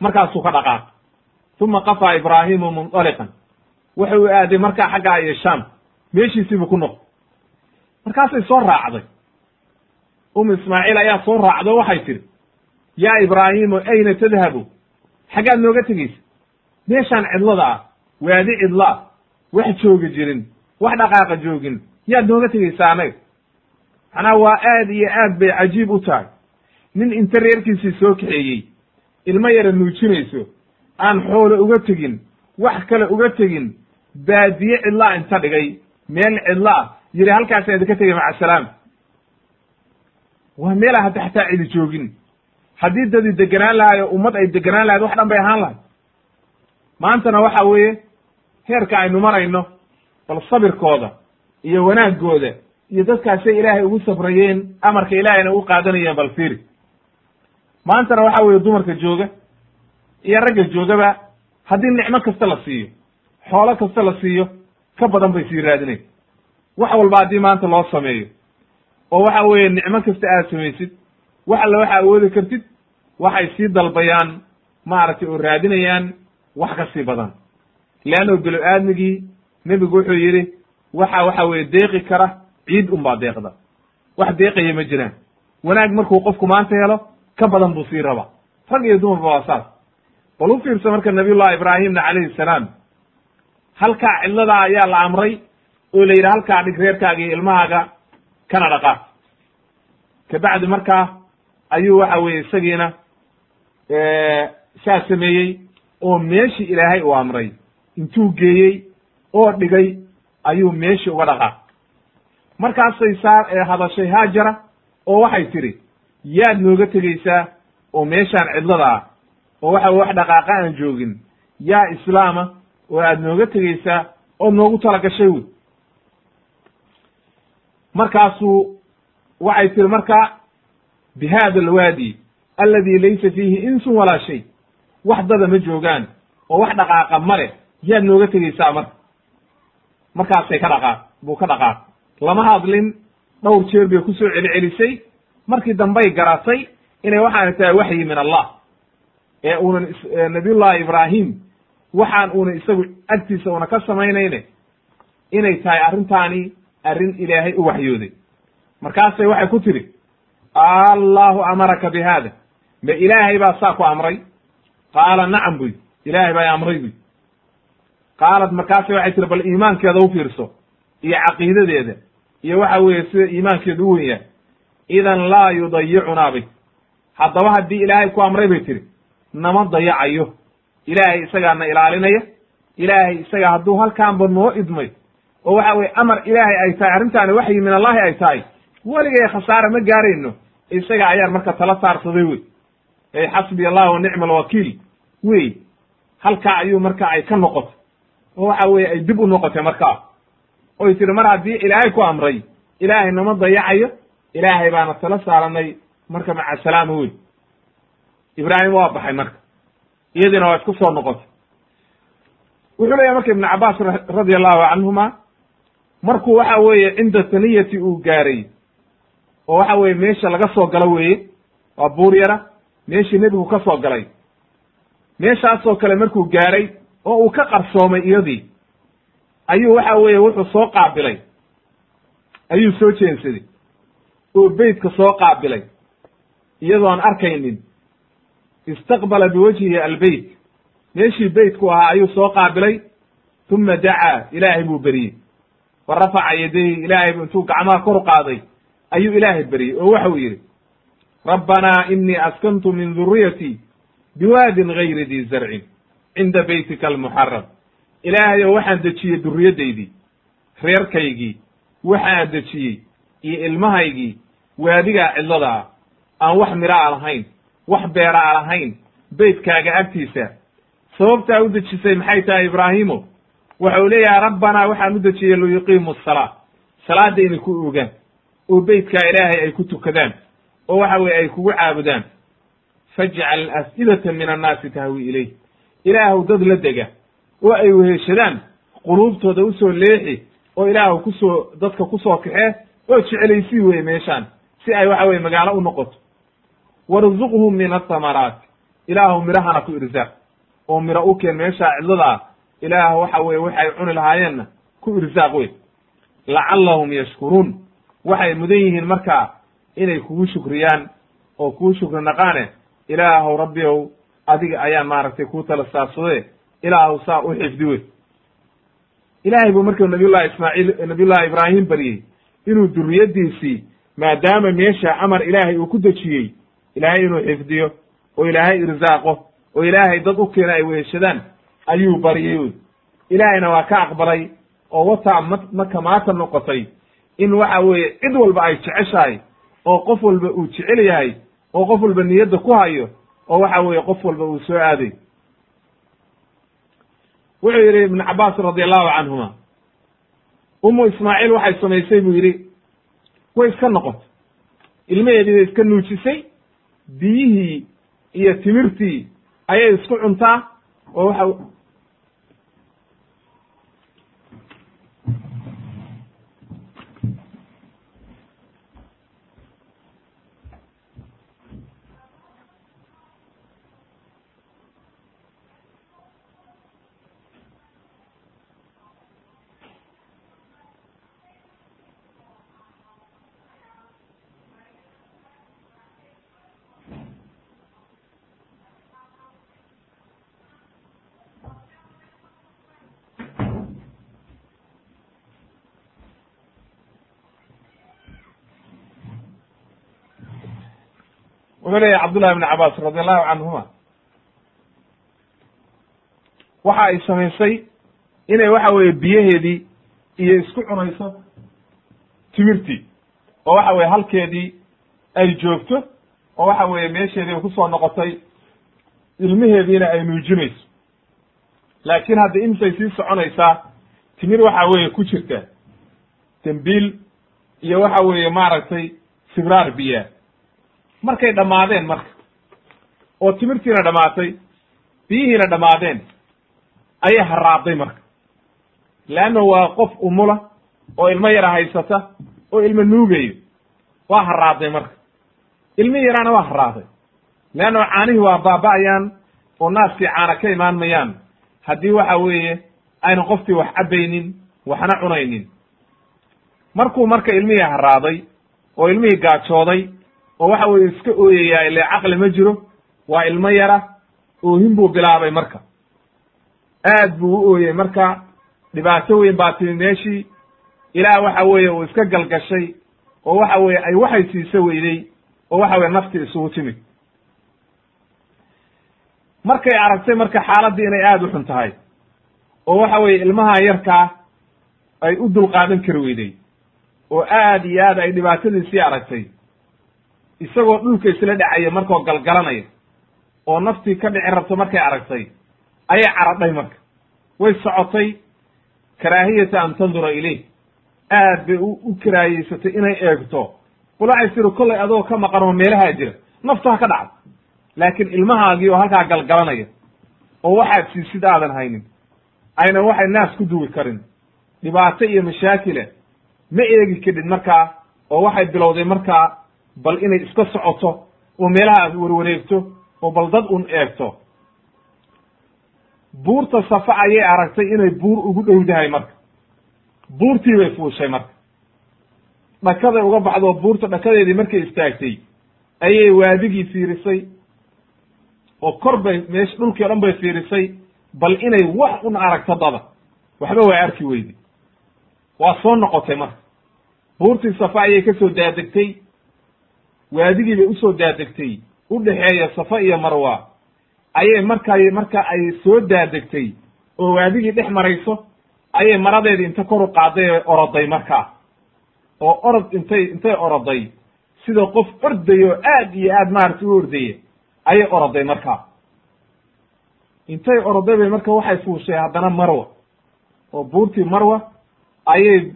Markaasuu ka dhaqaaq uma qafaa ibraahimu mundaliqan wuxuu aaday markaa xaggaa iyo sham meeshiisiibuu ku noqday. Markaasay soo raacday. Um ismaaciil ayaa soo raacdo waxay tidhi yaa ibraahimu ayna tadhabu? Xaggaad nooga tegeysa meeshaan cidlada ah. Waadi cidla ah. Wax jooga jirin. Wax dhaqaaqa joogin. Yaad nooga tegeysaa anaga macnaha waa aad iyo aad bay cajiib u tahay nin inta reerkiisii soo kaxeeyey ilmo yara nuujinayso aan xoolo uga tegin wax kale uga tegin baadiye cidlaa inta dhigay meel cidla ah yidhi halkaasaan idinka tegay maca salaam. Waa meela hadda xataa cidi joogin. Haddii dadi deganaan lahayo ummad ay deganaan lahayd wax dhan bay ahaan lahay maantana waxa weeye heerka aynu marayno bal sabirkooda iyo wanaaggooda iyo dadkaasay ilaahay ugu sabrayeen amarka ilaahayna u qaadanayeen bal fiiri maantana waxa weeye dumarka jooga iyo ragga joogaba haddii nicmo kasta la siiyo xoolo kasta la siiyo ka badan bay sii raadinayn wax walba haddii maanta loo sameeyo oo waxa weeye nicmo kasta aad samaysid wax alla waxa awoodi kartid waxay sii dalbayaan maaragtay oo raadinayaan wax ka sii badan. Leanno bilo aadmigii nebigu wuxuu yidhi waxa waxa weeye deeqi kara ciid unbaa deeqda. Wax deeqaya ma jiraan. Wanaag markuu qofku maanta helo ka badan buu sii raba rag iyo dumarba waa saas. Bal u fiirsa marka nabiyullahi ibraahimna calayhi salaam halkaa cidladaa ayaa la amray oo la yidhi halkaa dhig reerkaaga iyo ilmahaaga kana dhaqaa kabacdi markaa ayuu waxa weeye isagiina saa sameeyey oo meeshii ilaahay uu amray. Intuu geeyey oo dhigay ayuu meeshii uga dhaqaa markaasay saa hadashay haajara oo waxay tidhi yaad nooga tegeysaa oo meeshaan cidlada ah oo waxa wax dhaqaaqa aan joogin. Yaa islaama oo aad nooga tegeysaa ood noogu tala gashay wey. Markaasuu waxay tihi marka bi hada alwaadi aladi laysa fiihi insun walaa shay. Wax dada ma joogaan oo wax dhaqaaqa ma leh yaad nooga tegeysaa marka markaasay ka dhaqaaq buu ka dhaqaaq lama hadlin dhowr jeer bay ku soo celcelisay markii dambay garatay inay waxaana tahay waxyi min allah. Ee uunan nabiyullahi ibraahim waxaan uuna isagu agtiisa una ka samaynayne inay tahay arrintaani arrin ilaahay u waxyooday. Markaasay waxay ku tidhi allahu amaraka bi hada ma ilaahay baa saa ku amray? Qaala nacam buy ilaahay baa amray buy qaalat markaasay waxay tihi bal iimaankeeda u fiirso iyo caqiidadeeda iyo waxa weeye sida iimaankeedu u wen yahay idan laa yudayicunaa bay. Haddaba haddii ilaahay ku amray bay tihi nama dayacayo ilaahay isagaa na ilaalinaya. Ilaahay isagaa hadduu halkaanba noo idmay oo waxa weye amar ilaahay ay tahay arrintaani waxyi min allahi ay tahay weligay khasaare ma gaarayno. Isaga ayaan marka tala saarsaday wey. Ey xasbi allah wa nicma alwakiil wey halkaa ayuu marka ay ka noqotay oo waxa weye ay dib u noqotay markaa. Oy tihi mar haddii ilaahay ku amray ilaahay nama dayacayo ilaahay baana tala saaranay marka maca salaama wey ibraahim waa baxay marka. Iyadiina waa isku soo noqotay. Wuxuu leeyahy marka ibnu cabaas radi allahu canhuma markuu waxa weeye cinda taniyati uu gaaray oo waxa weye meesha laga soo galo weeye waa buur yara meeshii nebigu ka soo galay. Meeshaasoo kale markuu gaaray oo uu ka qarsoomay iyadii ayuu waxa weeye wuxuu soo qaabilay. Ayuu soo jeensaday oo beytka soo qaabilay. Iyadoon arkaynin istaqbala biwajhihi albeyt. Meeshii beytku ahaa ayuu soo qaabilay uma dacaa ilaahay buu beriyey. Wa rafaca yadayhi ilaahay bu intuu gacmaha kor qaaday ayuu ilaahay beriyey oo waxau yidhi rabbanaa inii askantu min duriyatii biwaadin gayri di zarcin cinda beytika almuxaram ilaahayow waxaan dejiyey duriyaddaydii reerkaygii waxaan dejiyey iyo ilmahaygii waadigaa cidlada ah. Aan wax miro a lahayn wax beera a lahayn beytkaaga agtiisa. Sababtaa u dejisay maxay tahay ibraahimo waxau leeyahay rabbanaa waxaan u dejiyey liyuqiimu asalaa salaadda inay ku ogaan oo beytkaa ilaahay ay ku tukadaan oo waxa weye ay kugu caabudaan. Fajcal af'idata min annaasi tahwi ilayh. Ilaahw dad la dega oo ay weheshadaan quluubtooda u soo leexi oo ilaahw ku soo dadka ku soo kaxee oo jeclaysii weye meeshaan si ay waxa weye magaalo u noqoto. Warzuqhum min athamaraat ilaahu mirahana ku irsaaq oo miro u keen meeshaa cidlada ah. Ilaah waxa weye waxay cuni lahaayeenna ku irsaaq wey lacallahum yashkuruun. Waxay mudan yihiin markaa inay kugu shukriyaan oo kuu shukri naqaane ilaahow rabbiow adiga ayaan maaragtay kuu tala saabsade ilaahu saa u xifdi wey ilaahay buu marka nabiyullahi ismaaciil nabiyullahi ibraahim baryey inuu duriyaddiisii maadaama meesha amar ilaahay uu ku dejiyey ilaahay inuu xifdiyo oo ilaahay irsaaqo oo ilaahay dad u keena ay weheshadaan ayuu baryey wey ilaahayna waa ka aqbalay oo wataa ma marka maata noqotay in waxa weeye cid walba ay jeceshahay oo qof walba uu jecel yahay oo qof walba niyadda ku hayo oo waxa weeye qof walba uu soo aaday. Wuxuu yidhi ibnu cabaas radi allahu canhuma umu ismaaciil waxay samaysay buu yidhi way iska noqotay ilmaheedii bay iska nuujisay biyihii iyo timirtii ayay isku cuntaa oo waxa wuxuu leeyahy cabdullahi ibn cabaas radi allahu canhuma waxa ay samaysay inay waxa weeye biyaheedii iyo isku cunayso timirtii oo waxa weye halkeedii ay joogto oo waxa weeye meesheedii ku soo noqotay ilmaheediina ay nuujinayso. Laakiin hadda intay sii soconaysaa timir waxa weeye ku jirta. Dembiil iyo waxa weeye maaragtay sibraar biyaa markay dhammaadeen marka oo timirtiina dhammaatay biyihiina dhammaadeen ayay haraaday marka leanna waa qof umula oo ilmo yara haysata oo ilmo nuugayo waa haraaday marka ilmi yaraana waa haraaday leanna caanihii waa baaba'ayaan oo naaskii caana ka imaan mayaan haddii waxa weeye aynan qofkii wax cabaynin waxna cunaynin. Markuu marka ilmihii haraaday oo ilmihii gaajooday oo waxa weye iska ooyayaa ile caqli ma jiro waa ilmo yara oohin buu bilaabay marka. Aad buu u ooyey marka dhibaato weyn baa timi meeshii ilaah waxa weeye uu iska galgashay oo waxa weeye ay waxay siiso weyday oo waxa weye nafti isugu timid markay aragtay marka xaaladdii inay aada u xun tahay oo waxa weeye ilmaha yarkaa ay u dulqaadan kari weyday oo aad iyo aad ay dhibaatadiisii aragtay isagoo dhulka isla dhacaya markoo galgalanaya oo naftii ka dhici rabto markay aragtay ayay caradhay marka. Way socotay. Karaahiyata an tandura ilayh. Aad bay u karaahiyeysatay inay eegto. Qul waxay tiri kollay adoo ka maqan oo meelahaa jira. Naftu ha ka dhacdo. Laakiin ilmahaagii oo halkaa galgalanaya oo waxaad siisid aadan haynin ayna waxay naas ku duwi karin. Dhibaato iyo mashaakile ma eegi kadhid markaa oo waxay bilowday markaa bal inay iska socoto oo meelaha aad warwareegto oo bal dad un eegto. Buurta safa ayay aragtay inay buur ugu dhowdahay marka. Buurtii bay fuushay marka. Dhakaday uga baxdo buurta dhakadeedii markay istaagtay ayay waadigii fiirisay oo kor bay meesha dhulkii o dhan bay fiirisay bal inay wax un aragto dada. Waxba waa arki weyday waa soo noqotay marka. Buurtii safa ayay ka soo daadegtay waadigii bay u soo daadegtay u dhexeeya safa iyo marwa. Ayay markay marka ay soo daadegtay oo waadigii dhex marayso ayay maradeedii inta kor u qaaday ee oroday markaa. Oo orod intay intay oroday. Sida qof orday oo aad iyo aad maaragtay u ordaya ayay oroday markaa. Intay oroday bay marka waxay fuushay haddana marwa. Oo buurtii marwa ayay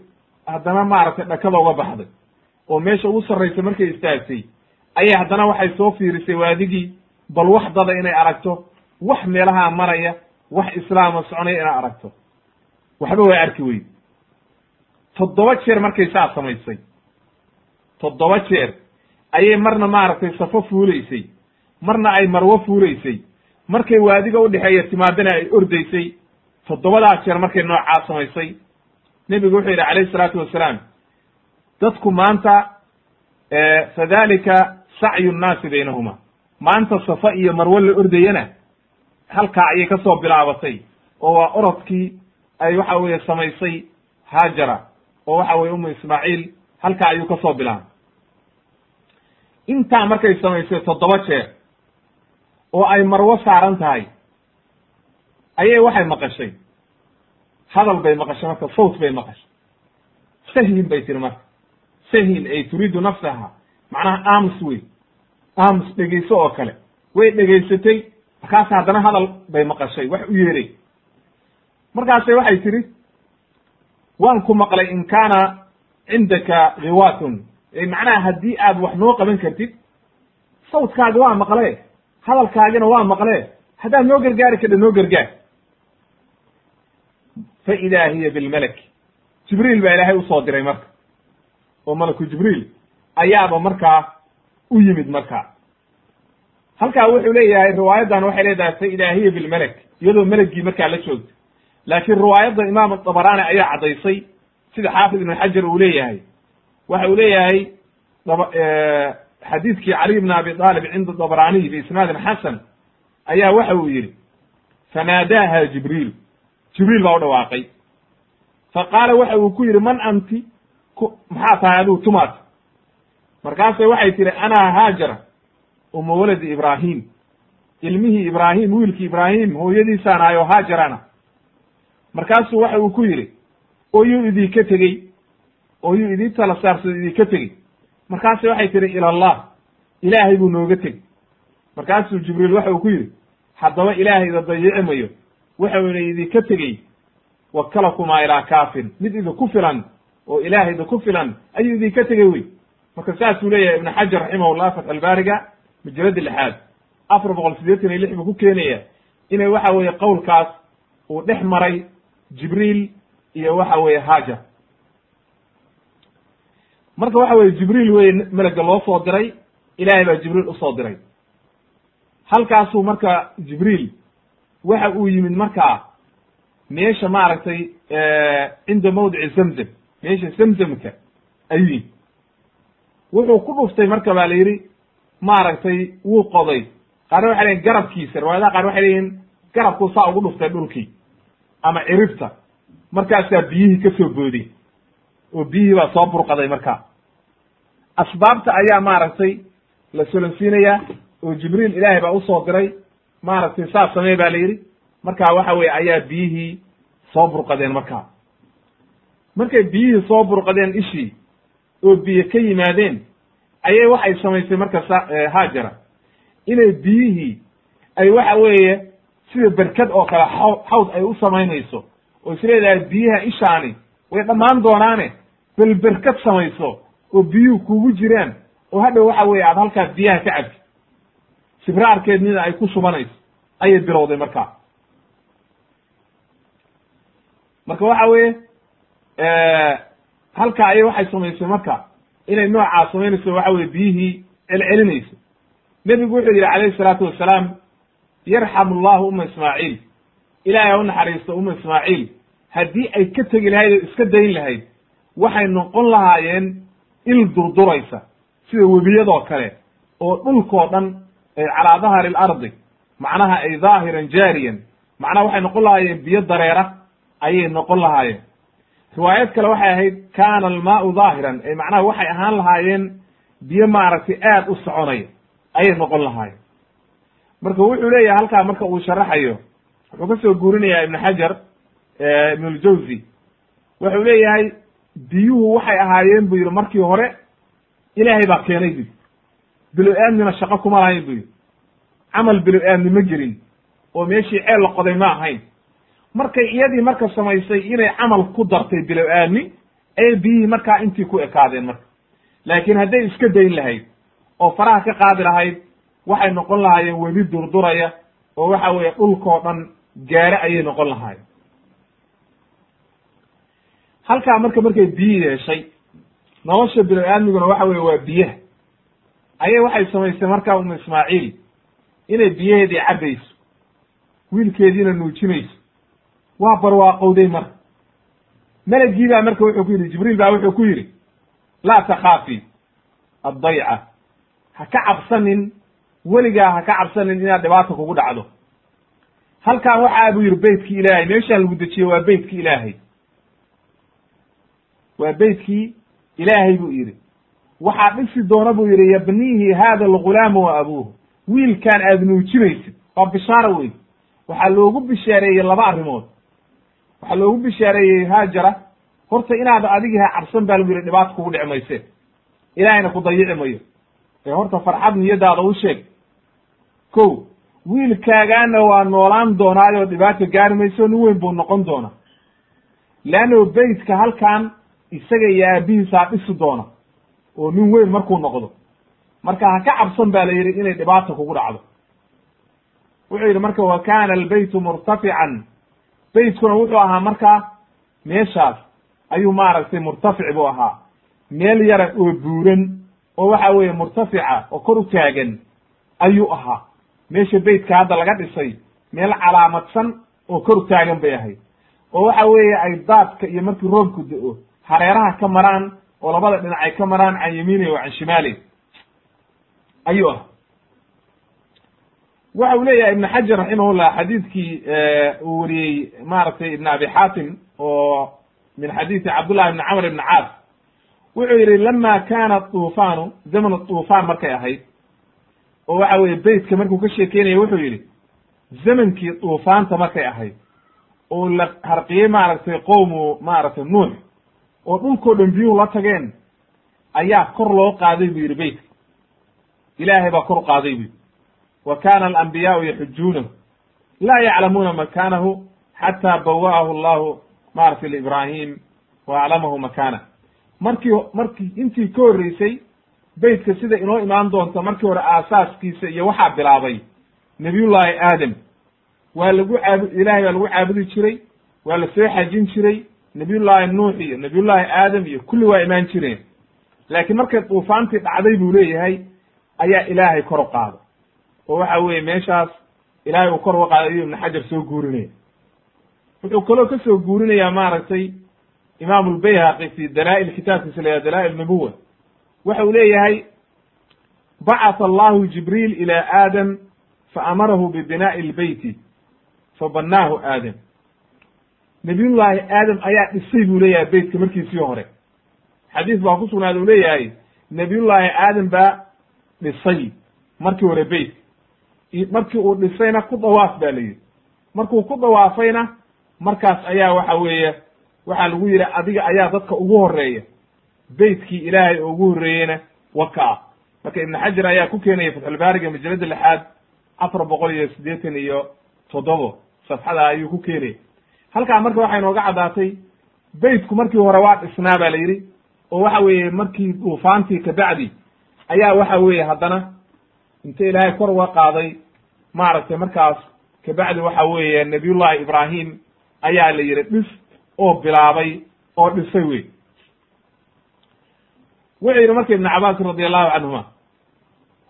haddana maaragtay dhakada uga baxday oo meesha ugu sarraysa markay istaagtay ayay haddana waxay soo fiirisay waadigii bal wax dada inay aragto wax meelahaa maraya wax islaama soconaya inay aragto. Waxba waa arki weyde toddoba jeer markay saa samaysay. Toddoba jeer ayay marna maaragtay safo fuulaysay marna ay marwo fuulaysay markay waadiga udhexeeya timaadana ay ordaysay. Toddobadaa jeer markay noocaa samaysay. Nebigu wuxuu yidhi calayhi salaatu wasalaam dadku maanta fadalika sacyu nnaasi baynahuma. Maanta safa iyo marwo la ordayana halkaa ayay ka soo bilaabatay oo waa orodkii ay waxa weeye samaysay haajara oo waxa weye umu ismaaciil halkaa ayuu ka soo bilaabay. Intaa markay samaysay toddoba jeer oo ay marwo saaran tahay ayay waxay maqashay. Hadal bay maqashay marka sawt bay maqashay. Sahyin bay tiri marka sahyin ay turiidu nafsaha. Macnaha aamus wey aamus dhegayso oo kale. Way dhegaysatay. Markaas haddana hadal bay maqashay wax u yeeray. Markaasay waxay tidhi waan ku maqlay in kaana cindaka khiwaatun macnaha haddii aad wax noo qaban kartid sawtkaaga waa maqlee hadalkaagina waa maqlee. Haddaad noo gargaari kadha noo gargaar. Fa idaa hiya bilmalek jibriil baa ilaahay u soo diray marka oo malaku jibriil ayaaba markaa u yimid markaa halkaa wuxuu leeyahay riwaayaddan waxay leedahay fa idaa hiya bilmalek iyadoo meleggii markaa la joogta. Laakiin riwaayadda imaam dabaraani ayaa caddaysay sida xaafid ibn xajar uu leeyahay. Waxa uu leeyahay xadiidkii cali bn abi aalib cinda dabraniy biisnaadin xasan ayaa waxa uu yidhi fanaadaaha jibriil. Jibriil baa u dhawaaqay. Fa qaala waxa uu ku yidhi man anti maxaa tahay adigu tumaad? Markaasay waxay tihi ana haajara uma waladi ibraahim. Ilmihii ibraahim wiilkii ibraahim hooyadiisaan ahay oo haajarana markaasuu waxa uu ku yidhi oo yuu idinka tegey oo yuu idin tala saarsado idinka tegey. Markaase waxay tihi ila allah ilaahay buu nooga tegey. Markaasuu jibriil waxa uu ku yidhi haddaba ilaahayda dayici mayo waxauna idinka tegey wakalakumaa ilaa kaafin mid idinku filan oo ilaah idinku filan ayuu idinka tegey wey marka saasuu leeyahay ibnu xajar raximahullah fatxalbaariga majalada lixaad afar boqol siddeetan iyo lix buu ku keenaya inay waxa weeye qowlkaas uu dhex maray jibriil iyo waxa weeye haajar marka waxa weye jibriil weye melega loo soo diray ilaahay baa jibriil u soo diray. Halkaasuu marka jibriil waxa uu yimid markaa meesha maaragtay cinda mawdici zamzam meesha zamzamka ayuu yimid wuxuu ku dhuftay marka baa la yidhi maaragtay wuu qoday. Qaarna waxay leyihin garabkiisa riwaayadaha qaar waxay leeyihiin garabkuu saa ugu dhuftay dhulkii ama ciribta. Markaasaa biyihii ka soo booday oo biyihii baa soo burqaday markaa asbaabta ayaa maaragtay la solansiinayaa oo jibriil ilaahay baa u soo diray. Maaragtay saas samee baa la yidhi. Markaa waxa weye ayaa biyihii soo burqadeen markaa markay biyihii soo burqadeen ishii oo biyo ka yimaadeen ayay waxay samaysay marka haajara. Inay biyihii ay waxa weeye sida berkad oo kale xaw xawd ay u samaynayso oo is leedahay biyaha ishaani way dhammaan doonaane bal berkad samayso oo biyuhu kugu jiraan oo hadhow waxa weeye aad halkaas biyaha ka cabti sibraarkeednina ay ku shubanayso ayay bilowday markaa. Marka waxa weeye halkaa ayay waxay samaysay marka inay noocaa samaynayso waxa weye biyihii celcelinayso nebigu wuxuu yidhi calayhi salaatu wasalaam yarxamu llahu uma ismaaciil. Ilaahay ha u naxariisto uma ismaaciil. Haddii ay ka tegi lahayd oo iska dayn lahayd waxay noqon lahaayeen il durduraysa sida webiyadoo kale oo dhulkoo dhan calaa dahari alardi macnaha ay dhaahiran jaariyan macnaha waxay noqon lahaayeen biyo dareera ayay noqon lahaayeen riwaayad kale waxay ahayd kaana almaau daahiran ee macnaha waxay ahaan lahaayeen biyo maaragtay aad u soconaya ayay noqon lahaayeen. Marka wuxuu leeyahay halkaa marka uu sharaxayo wuxuu ka soo guurinayaa ibnu xajar ibnuljawzi wuxuu leeyahay biyuhu waxay ahaayeen buu yidhi markii hore ilaahay baa keenay bu bilo-aadmina shaqo kuma lahayn bu yidhi. Camal bilo-aadmi ma gelin oo meeshii ceel la qoday ma ahayn markay iyadii marka samaysay inay camal ku dartay bilo-aadmi ayay biyihii markaa intii ku ekaadeen marka. Laakiin hadday iska dayn lahayd oo faraha ka qaadi lahayd waxay noqon lahaayeen webi durduraya oo waxa weeye dhulkoo dhan gaare ayay noqon lahaayeen. Halkaa marka markay biyi yeeshay nolosha bini-aadmiguna waxa weye waa biyaha. Ayay waxay samaysay markaa umu ismaaciil inay biyaheedii cabbayso wiilkeediina nuujinayso waa barwaaqowday marka melagii baa marka wuxuu ku yidhi jibriil baa wuxuu ku yidhi laa takhaafi addayca. Ha ka cabsanin weligaa ha ka cabsanin inaad dhibaata kugu dhacdo. Halkan waxaa buu yidhi beytkii ilaahay. Meeshaan lagu dejiyey waa beytkii ilaahay. Waa beytkii ilaahay buu yidhi. Waxaa dhisi doona buu yidhi yabniihi hada algulaamu wa abuuhu. Wiilkaan aad nuujinaysid waa bishaaro wey waxaa loogu bishaareeyey laba arrimood waxaa loogu bishaareeyey haajara horta inaad adigiha cabsan baa lagu yidhi dhibaata kugu dhici mayse. Ilaahayna ku dayici mayo. Ee horta farxad niyadaada u sheeg. Ko wiilkaagaana waa noolaan doonaayoo dhibaata gaari mayso nin weyn buu noqon doona leanno beytka halkan isaga iyo aabihiisaa dhisi doona oo nin weyn markuu noqdo. Marka ha ka cabsan ba la yidhi inay dhibaata kugu dhacdo. Wuxuu yidhi marka wa kana albaytu murtafican beytkuna wuxuu ahaa markaa meeshaas ayuu maaragtay murtafic buu ahaa. Meel yara oo buuran oo waxa weeye murtafica oo kor u taagan ayuu ahaa. Meesha beytka hadda laga dhisay meel calaamadsan oo kor u taagan bay ahayd. Oo waxa weeye ay daadka iyo markii roobku da'o hareeraha ka maraan oo labada dhinac ay ka maraan can yamiini wa can shimaali ayuu ah waxa uu leeyahay ibn xajar raximahullah xadiidkii uu wariyey maaragtay ibn abi xaatim oo min xadiidi cabdullahi ibni camr ibni caas. Wuxuu yidhi lama kana tuufaanu zaman tuufaan markay ahayd oo waxa weye beytka markuu ka sheekeynaya wuxuu yidhi zamankii tuufaanta markay ahayd oo la harqiyey maaragtay qowmu maaragtay nuux oo dhulkoo dhan biyuhu la tageen ayaa kor loo qaaday buu yidhi beytka. Ilaahay baa kor qaaday bu yidhi wa kana alambiyaau yaxujuunahu laa yaclamuuna makanahu xataa bawa'ahu allahu maaragtay liibrahim wa aclamahu makana markii markii intii ka horreysay beytka sida inoo imaan doonta markii hore aasaaskiisa iyo waxaa bilaabay nabiyullaahi aadam. Waa lagu caabu ilahay baa lagu caabudi jiray waa la soo xajin jiray nabiyullaahi nuux iyo nabiyullaahi aadam iyo kulli waa imaan jireen. Laakiin markay duufaantii dhacday buu leeyahay ayaa ilaahay kor u qaada oo waxa weeye meeshaas ilaahay uu kor uga qaaday ayuu ibnu xajar soo guurinaya wuxuu kaloo ka soo guurinayaa maaragtay imaamu lbayhaqi fi dalaa'il kitaabkiisa la yhaha dalaa'il nubuwa waxa uu leeyahay bacatha allahu jibriil ila aadam faamarahu bibinaa'i lbeyti fabanaahu aadam. Nabiyullaahi aadam ayaa dhisay buu leeyahay beytka markiisii hore. Xadiis baa ku sugnaada uu leeyahay nabiyullaahi aadam baa dhisay markii hore beyt markii uu dhisayna ku dawaaf ba la yidhi. Markuu ku dawaafayna markaas ayaa waxa weeye waxaa lagu yidhi adiga ayaa dadka ugu horreeya beytkii ilaahay oo ugu horreeyeyna waka ah. Marka ibnu xajar ayaa ku keenaya fatxulbaariga majalada lixaad afar boqol iyo siddeetan iyo toddobo safxada ayuu ku keenaya halkaa marka waxay nooga caddaatay beytku markii hore waa dhisnaa ba la yidhi oo waxa weeye markii duufaantii kabacdi ayaa waxa weeye haddana inta ilaahay kor uga qaaday maaragtay markaas kabacdi waxa weeye nabiyullahi ibraahim ayaa la yidhi dhis oo bilaabay oo dhisay wey wuxuu yidhi marka ibn cabaas radi allahu canhuma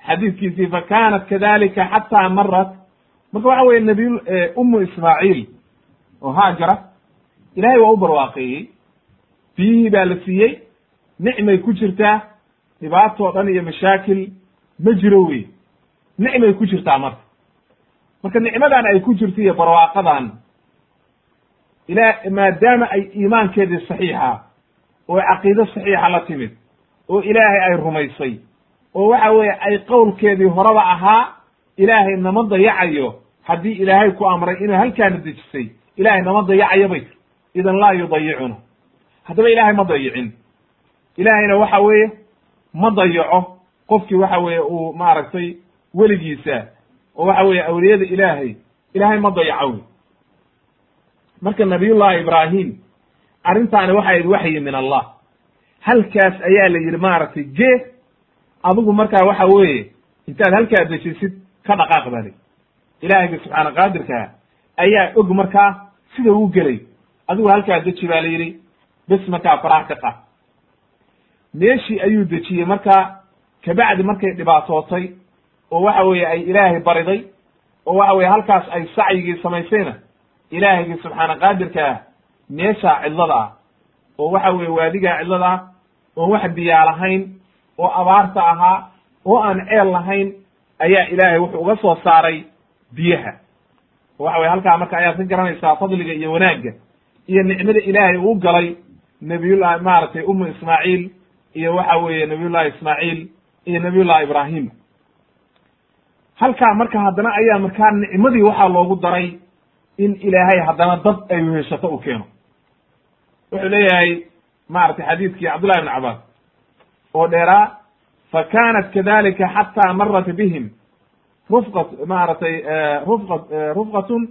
xadiidkiisii fa kanat kadalika xataa marat marka waxa weye nabiy umu ismaaciil oo haajara ilahay waa u barwaaqeeyey. Biyihii baa la siiyey nicmay ku jirtaa dhibaatoo dhan iyo mashaakil ma jiro wey nicmay ku jirtaa marka. Marka nicmadan ay ku jirto iyo barwaaqadan ila maadaama ay iimaankeedii saxiixa oo caqiido saxiixa la timid oo ilaahay ay rumaysay oo waxa weeye ay qowlkeedii horeba ahaa ilaahay nama dayacayo haddii ilaahay ku amray inuu halkaana dejisay ilaahay nama dayacayo bay tir idan laa yudayicuna haddaba ilaahay ma dayicin. Ilaahayna waxa weeye ma dayaco. Qofkii waxa weeye uu maaragtay weligiisa oo waxa weeye awliyada ilaahay ilaahay ma dayaco marka nabiyullahi ibraahim arrintaani waxay ahayd waxyi min allah. Halkaas ayaa la yidhi maaragtay gee adigu markaa waxa weeye intaad halkaa dejisid ka dhaqaaq bali ilaahayga subxaana qaadirkaa ayaa og markaa sida uu gelay. Adigu halkaa deji baa la yidhi bes markaa farax ka qad meeshii ayuu dejiyey markaa kabacdi markay dhibaatootay oo waxa weeye ay ilaahay bariday oo waxa weye halkaas ay sacyigii samaysayna ilaahaygi subxaana qaadirka ah meeshaa cidlada ah oo waxa weye waadigaa cidlada ah oon wax biyaa lahayn oo abaarta ahaa oo aan ceel lahayn ayaa ilaahay wuxuu uga soo saaray biyaha. Waxa weye halkaa marka ayaad ka garanaysaa fadliga iyo wanaagga iyo nicmada ilaahay uu galay nabiyullahi maaragtay umu ismaaciil iyo waxa weeye nabiyullahi ismaaciil iyo nabiyullahi ibraahim halkaa marka haddana ayaa markaa nicmadii waxaa loogu daray in ilaahay haddana dad ay weheshato u keeno. Wuxuu leeyahay maaragtay xadiidkii cabdullahi ibn cabaas oo dheeraa fa kanat kadalika xataa marat bihim rufqat maaragtay rufqa rufqatun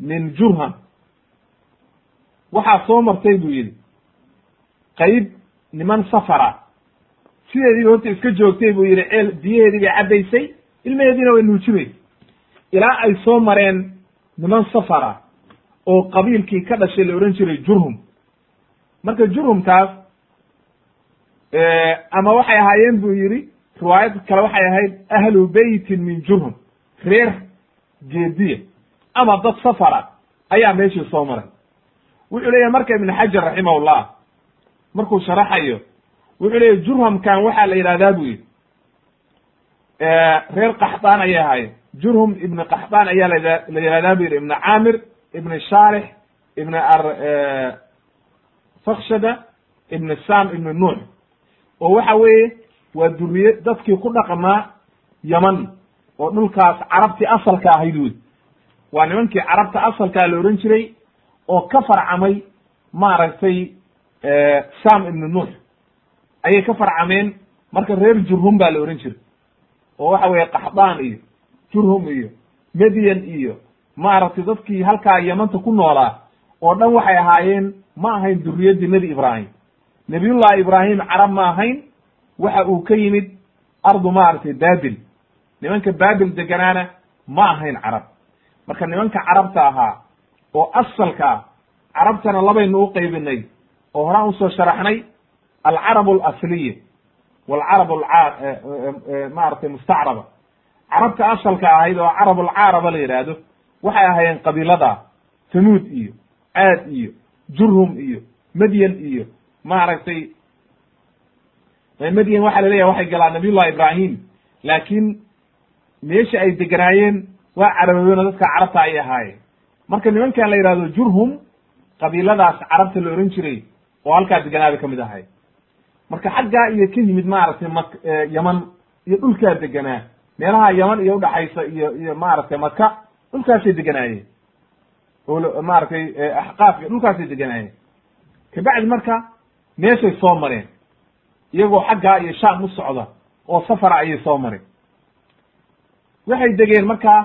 min jurham waxaa soo martay buu yidhi qayb niman safara sideediiba horta iska joogtay buu yidhi ceel biyaheedii bay cabbaysay ilmaheediina way nuujimaysa ilaa ay soo mareen niman safara oo qabiilkii ka dhashay la odhan jiray jurhum. Marka jurhumkaas ama waxay ahaayeen buu yidhi riwaayad kale waxay ahayd ahlu beytin min jurhum reer geediya. Ama dad safara ayaa meeshii soo maray. Wuxuu leeyahy marka ibn xajar raximahullah markuu sharaxayo wuxuu leeyahy jurhamkan waxaa la yidhahdaa buu yidhi. Reer qaxdaan ayay ahaayeen. Jurhum ibn qaxdaan ayaa la la yihahdaa bu yidhi. Ibn caamir ibn shaarix ibn ar fakshada ibn sam ibn nuux. Oo waxa weeye waa duriye dadkii ku dhaqmaa yaman oo dhulkaas carabtii asalka ahayd wey waa nimankii carabta asalkaa la odhan jiray oo ka farcamay maaragtay sam ibn nuux ayay ka farcameen. Marka reer jurhum baa la odhan jiray. Oo waxa weeye qaxdaan iyo jurhum iyo medyan iyo maaragtay dadkii halkaa yamanta ku noolaa oo dhan waxay ahaayeen ma ahayn duriyaddii nebi ibraahim. Nebiyullahi ibraahim carab ma ahayn waxa uu ka yimid ardu maaragtay babil nimanka babil deganaana ma ahayn carab. Marka nimanka carabta ahaa oo asalka ah carabtana labaynu u qaybinay oo horaan u soo sharaxnay alcarab alasliya walcarab maaragtay mustacraba carabta asalka ahayd oo carab alcaaraba la yidhaahdo waxay ahaayeen qabiilada tamuud iyo caad iyo jurhum iyo medyan iyo maaragtay medyan waxaa la leeyahay waxay galaan nabiyullahi ibrahim laakiin meesha ay deganaayeen waa caraboobeen oo dadka carabta ayay ahaayeen marka nimankan la yidhahdo jurhum qabiiladaas carabta la ohan jiray oo halkaa deganaaba ka mid ahay marka xaggaa iyo ka yimid maaragtay mak yaman iyo dhulkaa deganaa meelaha yaman iyo udhaxaysa iyo iyo maaragtay maka dhulkaasay deganaayeen. Oo maaragtay axqaaf iyo dhulkaasay deganaayeen. Kabacdi marka meeshay soo mareen. Iyagoo xaggaa iyo shaam u socda oo safara ayay soo mareen. Waxay degeen markaa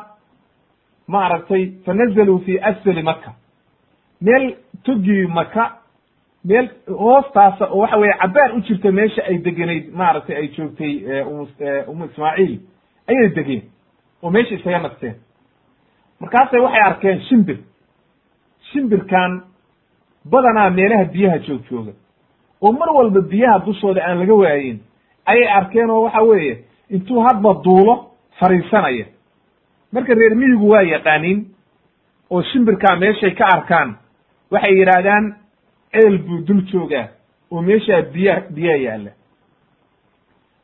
maaragtay fa nazaluu fi asfali maka meel togii maka meel hoostaasa oo waxa weye cabaar u jirta meesha ay degenayd maaragtay ay joogtay umu ismaaciil ayay degeen oo meesha isaga nagteen markaasay waxay arkeen shimbir. Shimbirkan badanaa meelaha biyaha joog jooga oo mar walba biyaha dushooda aan laga waayin ayay arkeen oo waxa weeye intuu hadba duulo fariisanaya. Marka reer miyigu waa yaqaaniin oo shimbirkaa meeshay ka arkaan waxay yidhaahdaan ceel buu dul joogaa oo meeshaa biya biyaa yaalla.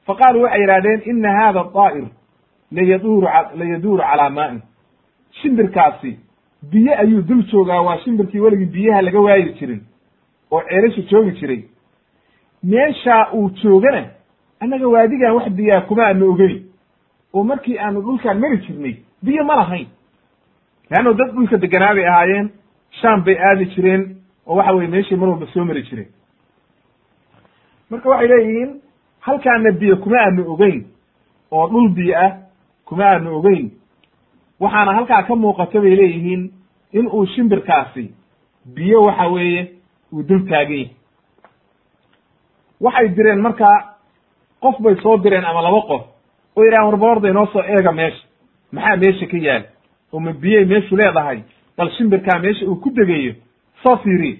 Fa qaaluu waxay yidhahdeen ina hada daa'ir layaduuru layaduuru calaa maa'in. Shimbirkaasi biyo ayuu dul joogaa waa shimbirkii weligii biyaha laga waayi jirin oo ceelasha joogi jiray. Meeshaa uu joogana annaga waadigan wax biyaa kuma aanu ogeyn. Oo markii aanu dhulkaan mari jirnay biyo ma lahayn. Leanno dad dhulka deganaa bay ahaayeen shaam bay aadi jireen oo waxa weye meeshay mar walba soo mari jireen marka waxay leeyihiin halkaana biyo kuma aanu ogeyn oo dhul biyo ah kuma aanu ogeyn. Waxaana halkaa ka muuqata bay leeyihiin in uu shimbirkaasi biyo waxa weeye uu dul taagan yahay. Waxay direen markaa qof bay soo direen ama laba qof oo yidhahan warbaorda inoo soo eega meesha maxaa meesha ka yaal? Oo ma meeshu leedahay bal shimbirkaa meesha uu ku degayo fiiriye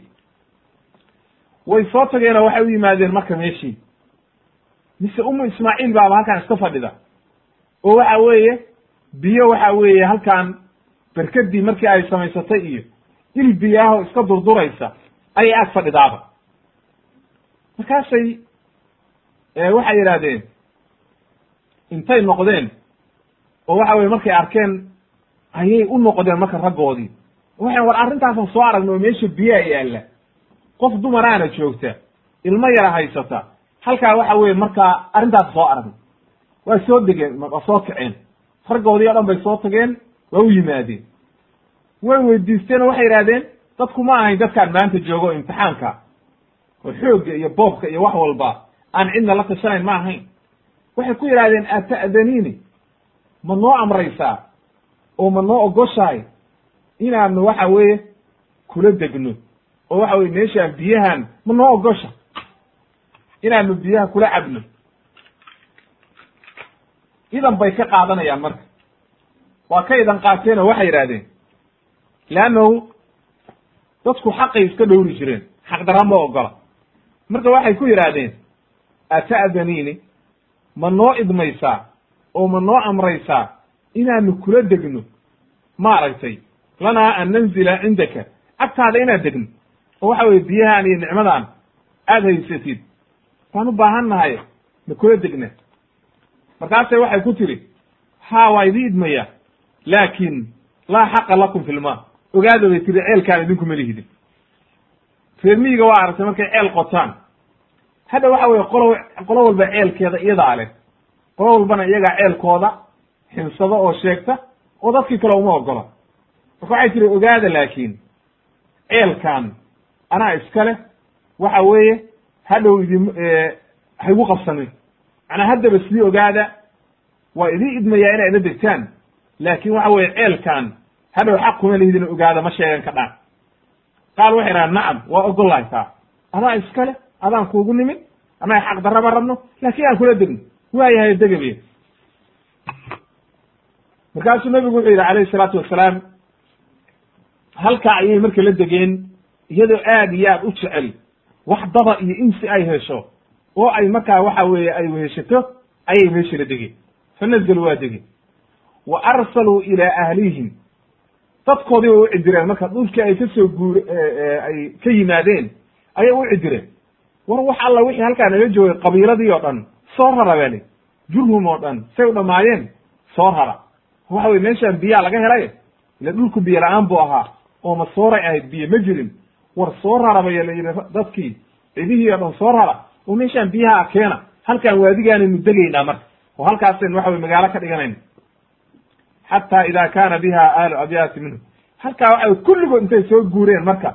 way soo tageenoo waxay u yimaadeen marka meeshii. Mise umu ismaaciil baaba halkaan iska fadhida. Oo waxa weeye biyo waxa weeye halkaan berkadii markii ay samaysatay iyo il biyaahoo iska durduraysa ayay ag fadhidaaba. Markaasay waxay yidhaahdeen intay noqdeen oo waxa weye markay arkeen ayay u noqdeen marka raggoodii waxay war arrintaasan soo aragna oo meesha biyaa yaalla. Qof dumaraana joogta ilmo yara haysata. Halkaa waxa weye markaa arrintaas soo aragna waa soo degeen waa soo kaceen raggoodii o dhan bay soo tageen waa u yimaadeen. Way weydiisteen oo waxay yidhahdeen dadku ma ahayn dadkaan maanta joogo imtixaanka. Oo xoogga iyo boobka iyo wax walba aan cidna la tashanayn ma ahayn. Waxay ku yidhahdeen ata'daniini ma noo amraysaa? Oo ma noo ogoshahay inaanu waxa weeye kula degno oo waxa weye meeshaan biyahan ma noo ogosha. Inaanu biyaha kula cabno. Idan bay ka qaadanayaan marka. Waa ka idan qaateen oo waxay yidhahdeen leannahu dadku xaqay iska dhowri jireen. Xaq dara ma ogola marka waxay ku yidhaahdeen ata'daniini ma noo idmaysaa oo ma noo amraysaa inaanu kula degno? Maaragtay lanaa an nanzila cindaka agtaada inaad degno oo waxa weye biyahaan iyo nicmadaan aad haysatid. Waan u baahan nahay ma kula degna markaasay waxay ku tiri haa waa idii idmaya laakin laa xaqa lakum fi lma ogaada bay tiri ceelkaan idinku malihidin reer miyiga waa aragtay markay ceel qotaan. Hadda waxa weye qolo qolo walba ceelkeeda iyadaa leh. Qolo walbana iyagaa ceelkooda xinsado oo sheegta oo dadkii kale uma ogola waxay tiri ogaada laakiin ceelkan anaa iska leh waxa weeye hadhow idin ha igu qabsanin macnaa haddaba sii ogaada waa idin idmayaa inay ila degtaan. Laakin waxa weye ceelkan hadhow xaq kuma lihidin ogaada ma sheegan ka dhaan. Qaal waxay idhaha nacam waa ogolahay taa. Adaa iska leh adaan kuugu nimid annaga xaq darraba rabno laakin aan kula degno waayahay degabiya markaasuu nabigu wuxuu yidhi alayhi salaatu wasalaam halkaa ayay marka la degeen iyadoo aad iyo aad u jecel wax daba iyo insi ay hesho oo ay markaa waxa weeye ay weheshato ayay meesha la degeen. Fanazaluu waa degeen. Wa arsaluu ilaa ahlihim. Dadkoodii way u cidireen. Marka dhulkii ay ka soo guur ay ka yimaadeen ayay u cidireen. War wax alla wixii halkaa naga joogay qabiiladii oo dhan soo rara bali jurhum oo dhan say u dhamaayeen soo rara. Waxa weye meeshaan biyaa laga helay ila dhulku biyo la'aan buu ahaa oo masooray ahayd biyo ma jirin. War soo rara baya la yidhi dadkii cidihii oo dhan soo rara oo meeshaan biyaha keena. Halkaan waadigaanaynu degaynaa marka. Oo halkaasaynu waxa weye magaalo ka dhiganayna xata ida kana biha aalu abyaati minhu. Halkaa waxa kulligood intay soo guureen marka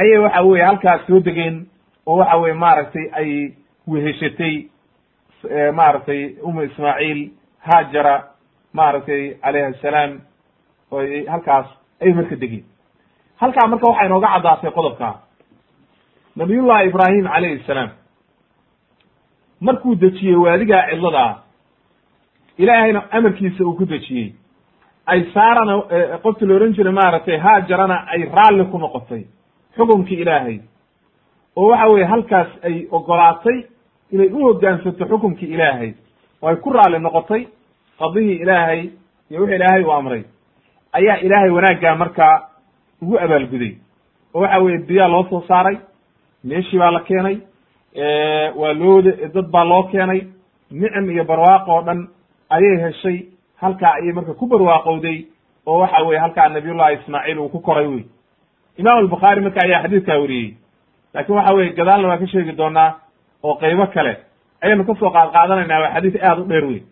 ayay waxa weye halkaas soo degeen oo waxa weye maaragtay ay weheshatay maaragtay umu ismaaciil haajara maaragtay calayhi asalaam oo halkaas ay marka degeen halkaa marka waxaa inooga caddaatay qodobkaa nabiyullahi ibraahim calayhi salaam. Markuu dejiyey waadigaa cidladaa ilaahayna amarkiisa uu ku dejiyey. Ay saarana qofti la ohan jiray maaragtay haajarana ay raalli ku noqotay xukunkii ilaahay. Oo waxa weye halkaas ay ogolaatay inay u hoggaansato xukunkii ilaahay. Oo ay ku raalli noqotay qadihii ilaahay iyo wixii ilaahay u amray. Ayaa ilaahay wanaaggaa markaa ugu abaalguday. Oo waxa weye biyaa loo soo saaray meeshii baa la keenay waa loo dad baa loo keenay nicim iyo barwaaqo oo dhan ayay heshay halkaa ayay marka ku barwaaqowday oo waxa weye halkaa nabiyullahi ismaaciil uu ku koray wey imam albukhaari marka ayaa xadiidkaa wariyey. Laakin waxa weye gadaalna waan ka sheegi doonaa oo qeybo kale. Ayaynu ka soo qaad qaadanaynaa waa xadiis aada u dheer wey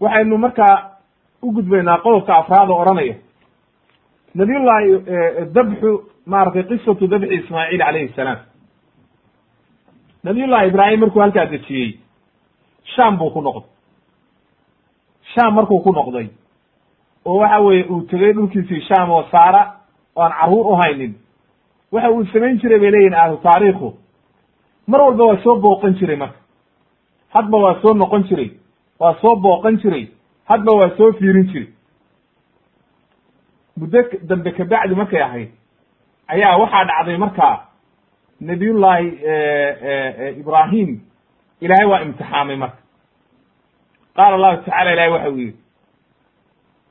waxaynu markaa u gudbaynaa qodobka afraad oo odhanaya nabiyullahi dabxu maratay qisatu dabxi ismaaciil calayhi salaam. Nabiyullahi ibraahim markuu halkaa dejiyey sham buu ku noqday. Sham markuu ku noqday oo waxa weeye uu tegey dhulkiisii sham oo saara oo aan carruur u haynin. Waxa uu samayn jiray bay leeyihiin ahlu taariikhu. Mar walba waa soo booqan jiray marka. Hadba waa soo noqon jiray waa soo booqan jiray hadba waa soo fiirin jiray muddo dambe kabacdi markay ahayd ayaa waxaa dhacday markaa nabiyullaahi ibraahim ilaahay waa imtixaamay marka. Qaala allahu tacala ilahay waxa uu yidhi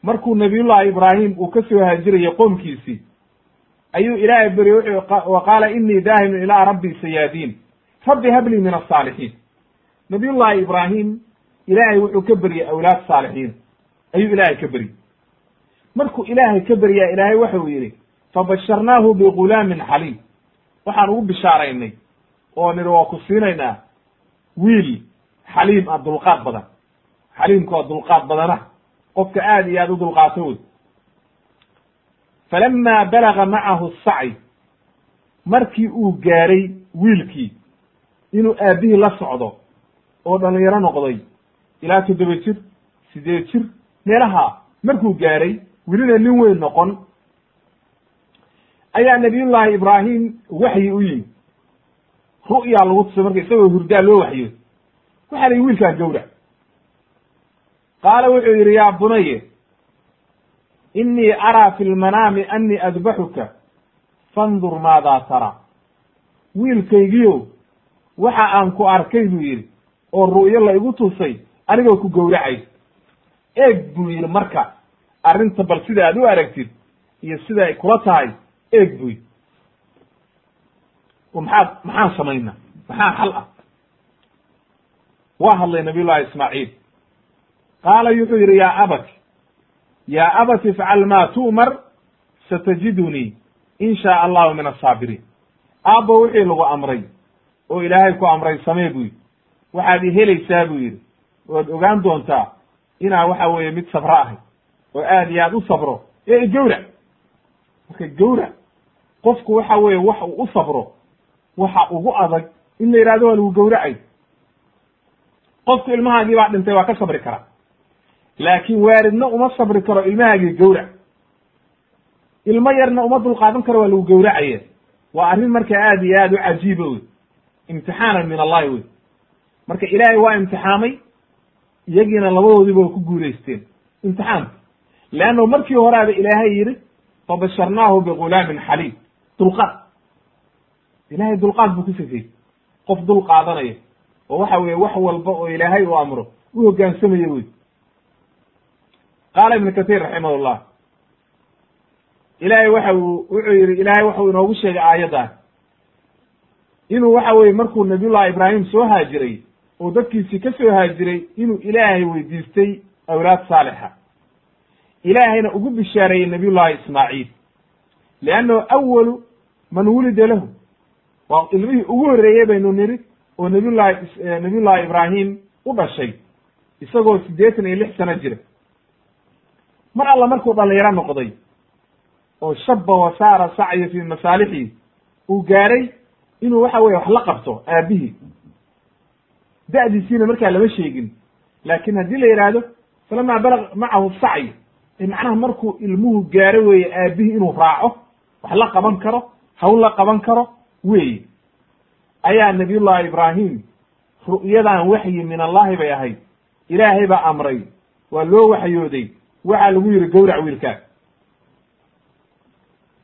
markuu nabiyullahi ibraahim uu ka soo haajirayo qoomkiisii ayuu ilaahay beryey wuxuu wa qaala inii daahimun ilaa rabbi sayaadiin rabbi hablii min asaalixiin nabiyullahi ibraahim ilaahay wuxuu ka beryey awlaad saalixiin ayuu ilaahay ka beryey markuu ilaahay ka beryaa ilaahay waxau yidhi fabasharnaahu bigulaamin xaliim. Waxaan ugu bishaaraynay oo nidhi waa ku siinaynaa wiil xaliim ah dulqaad badan. Xaliimka waa dulqaad badana. Qofka aad iyo aad u dulqaato wey falama balaga macahu sacy markii uu gaaray wiilkii inuu aabbihii la socdo oo dhalinyaro noqday ilaa toddoba jir sideed jir meelaha markuu gaaray welina nin weyn noqon. Ayaa nabiyullaahi ibraahim waxyi u yimi ru'yaa lagu tusay marka isagoo hurdaa loo waxyo waxaa la yihi wiilkaan gawrac qaala wuxuu yidhi yaa bunaye inii araa fi lmanaami annii adbaxuka fandur maadaa taraa wiilkaygiyo waxa aan ku arkay buu yidhi oo ru'yo la igu tusay anigoo ku gowracay. Eeg buu yidhi marka arrinta bal sida aad u aragtid iyo sida ay kula tahay eeg buy maxaa maxaan samayna? Maxaa xal ah? Waa hadlay nabiy llahi ismaaciil. Qaala wuxuu yidhi yaa abati yaa abati ifcal maa tu'mar satajidunii in shaa allahu min asaabiriin aabbo wixii lagu amray oo ilaahay ku amray samee buu yidhi waxaad i helaysaa buu yidhi. Waad ogaan doontaa inaa waxa weeye mid sabro ahay oo aad iyo aad u sabro. Ee igawrac marka gawrac qofku waxa weeye wax uu u sabro waxa ugu adag in la yidhahdo waa lagu gawracay. Qofku ilmahaagii baa dhintay waa ka sabri karaa laakiin waaridna uma sabri karo ilmahaagii gawrac ilmo yarna uma dulqaadan karo waa lagu gawracaya waa arrin marka aad iyo aad u cajiiba wey imtixaanan min allahi wey marka ilaahay waa imtixaamay iyagiina labadoodiiba waa ku guulaysteen imtixaanka leanno markii horaaba ilaahay yidhi fabasharnaahu bigulaamin xaliim dulqaad ilahay dulqaad buu ku sifeeyey qof dul qaadanaya oo waxa weeye wax walba oo ilaahay uu amro u hogaansamayo wey qaala ibnu kahiir raximahullah ilaahay waxa uu wuxuu yidhi ilaahay waxau inoogu sheegay aayaddan inuu waxa weye markuu nabiyullahi ibraahim soo haajiray oo dadkiisii ka soo haajiray inuu ilaahay weydiistay awlaad saalixa ilaahayna ugu bishaareeyey nabiyullahi ismaaciil. Liannahu awalu man wulida lahu. Waa ilmihii ugu horreeyey baynu niri oo nabiyullahi nabiyullahi ibraahim u dhashay isagoo siddeetan iyo lix sano jira. Mar alla markuu dhalinyaro noqday oo shaba wa saara sacya fi masaalixii uu gaaray inuu waxa weye wax la qabto aabihii da'diisiina markaa lama sheegin laakin haddii la yidhaahdo falamaa balag macahu sacy macnaha markuu ilmuhu gaaro weeye aabihii inuu raaco wax la qaban karo hawl la qaban karo weeye. Ayaa nabiyullahi ibraahim ru'yadan waxyi min allahi bay ahayd. Ilaahay baa amray. Waa loo waxyooday. Waxaa lagu yidhi gowrac wiilkaa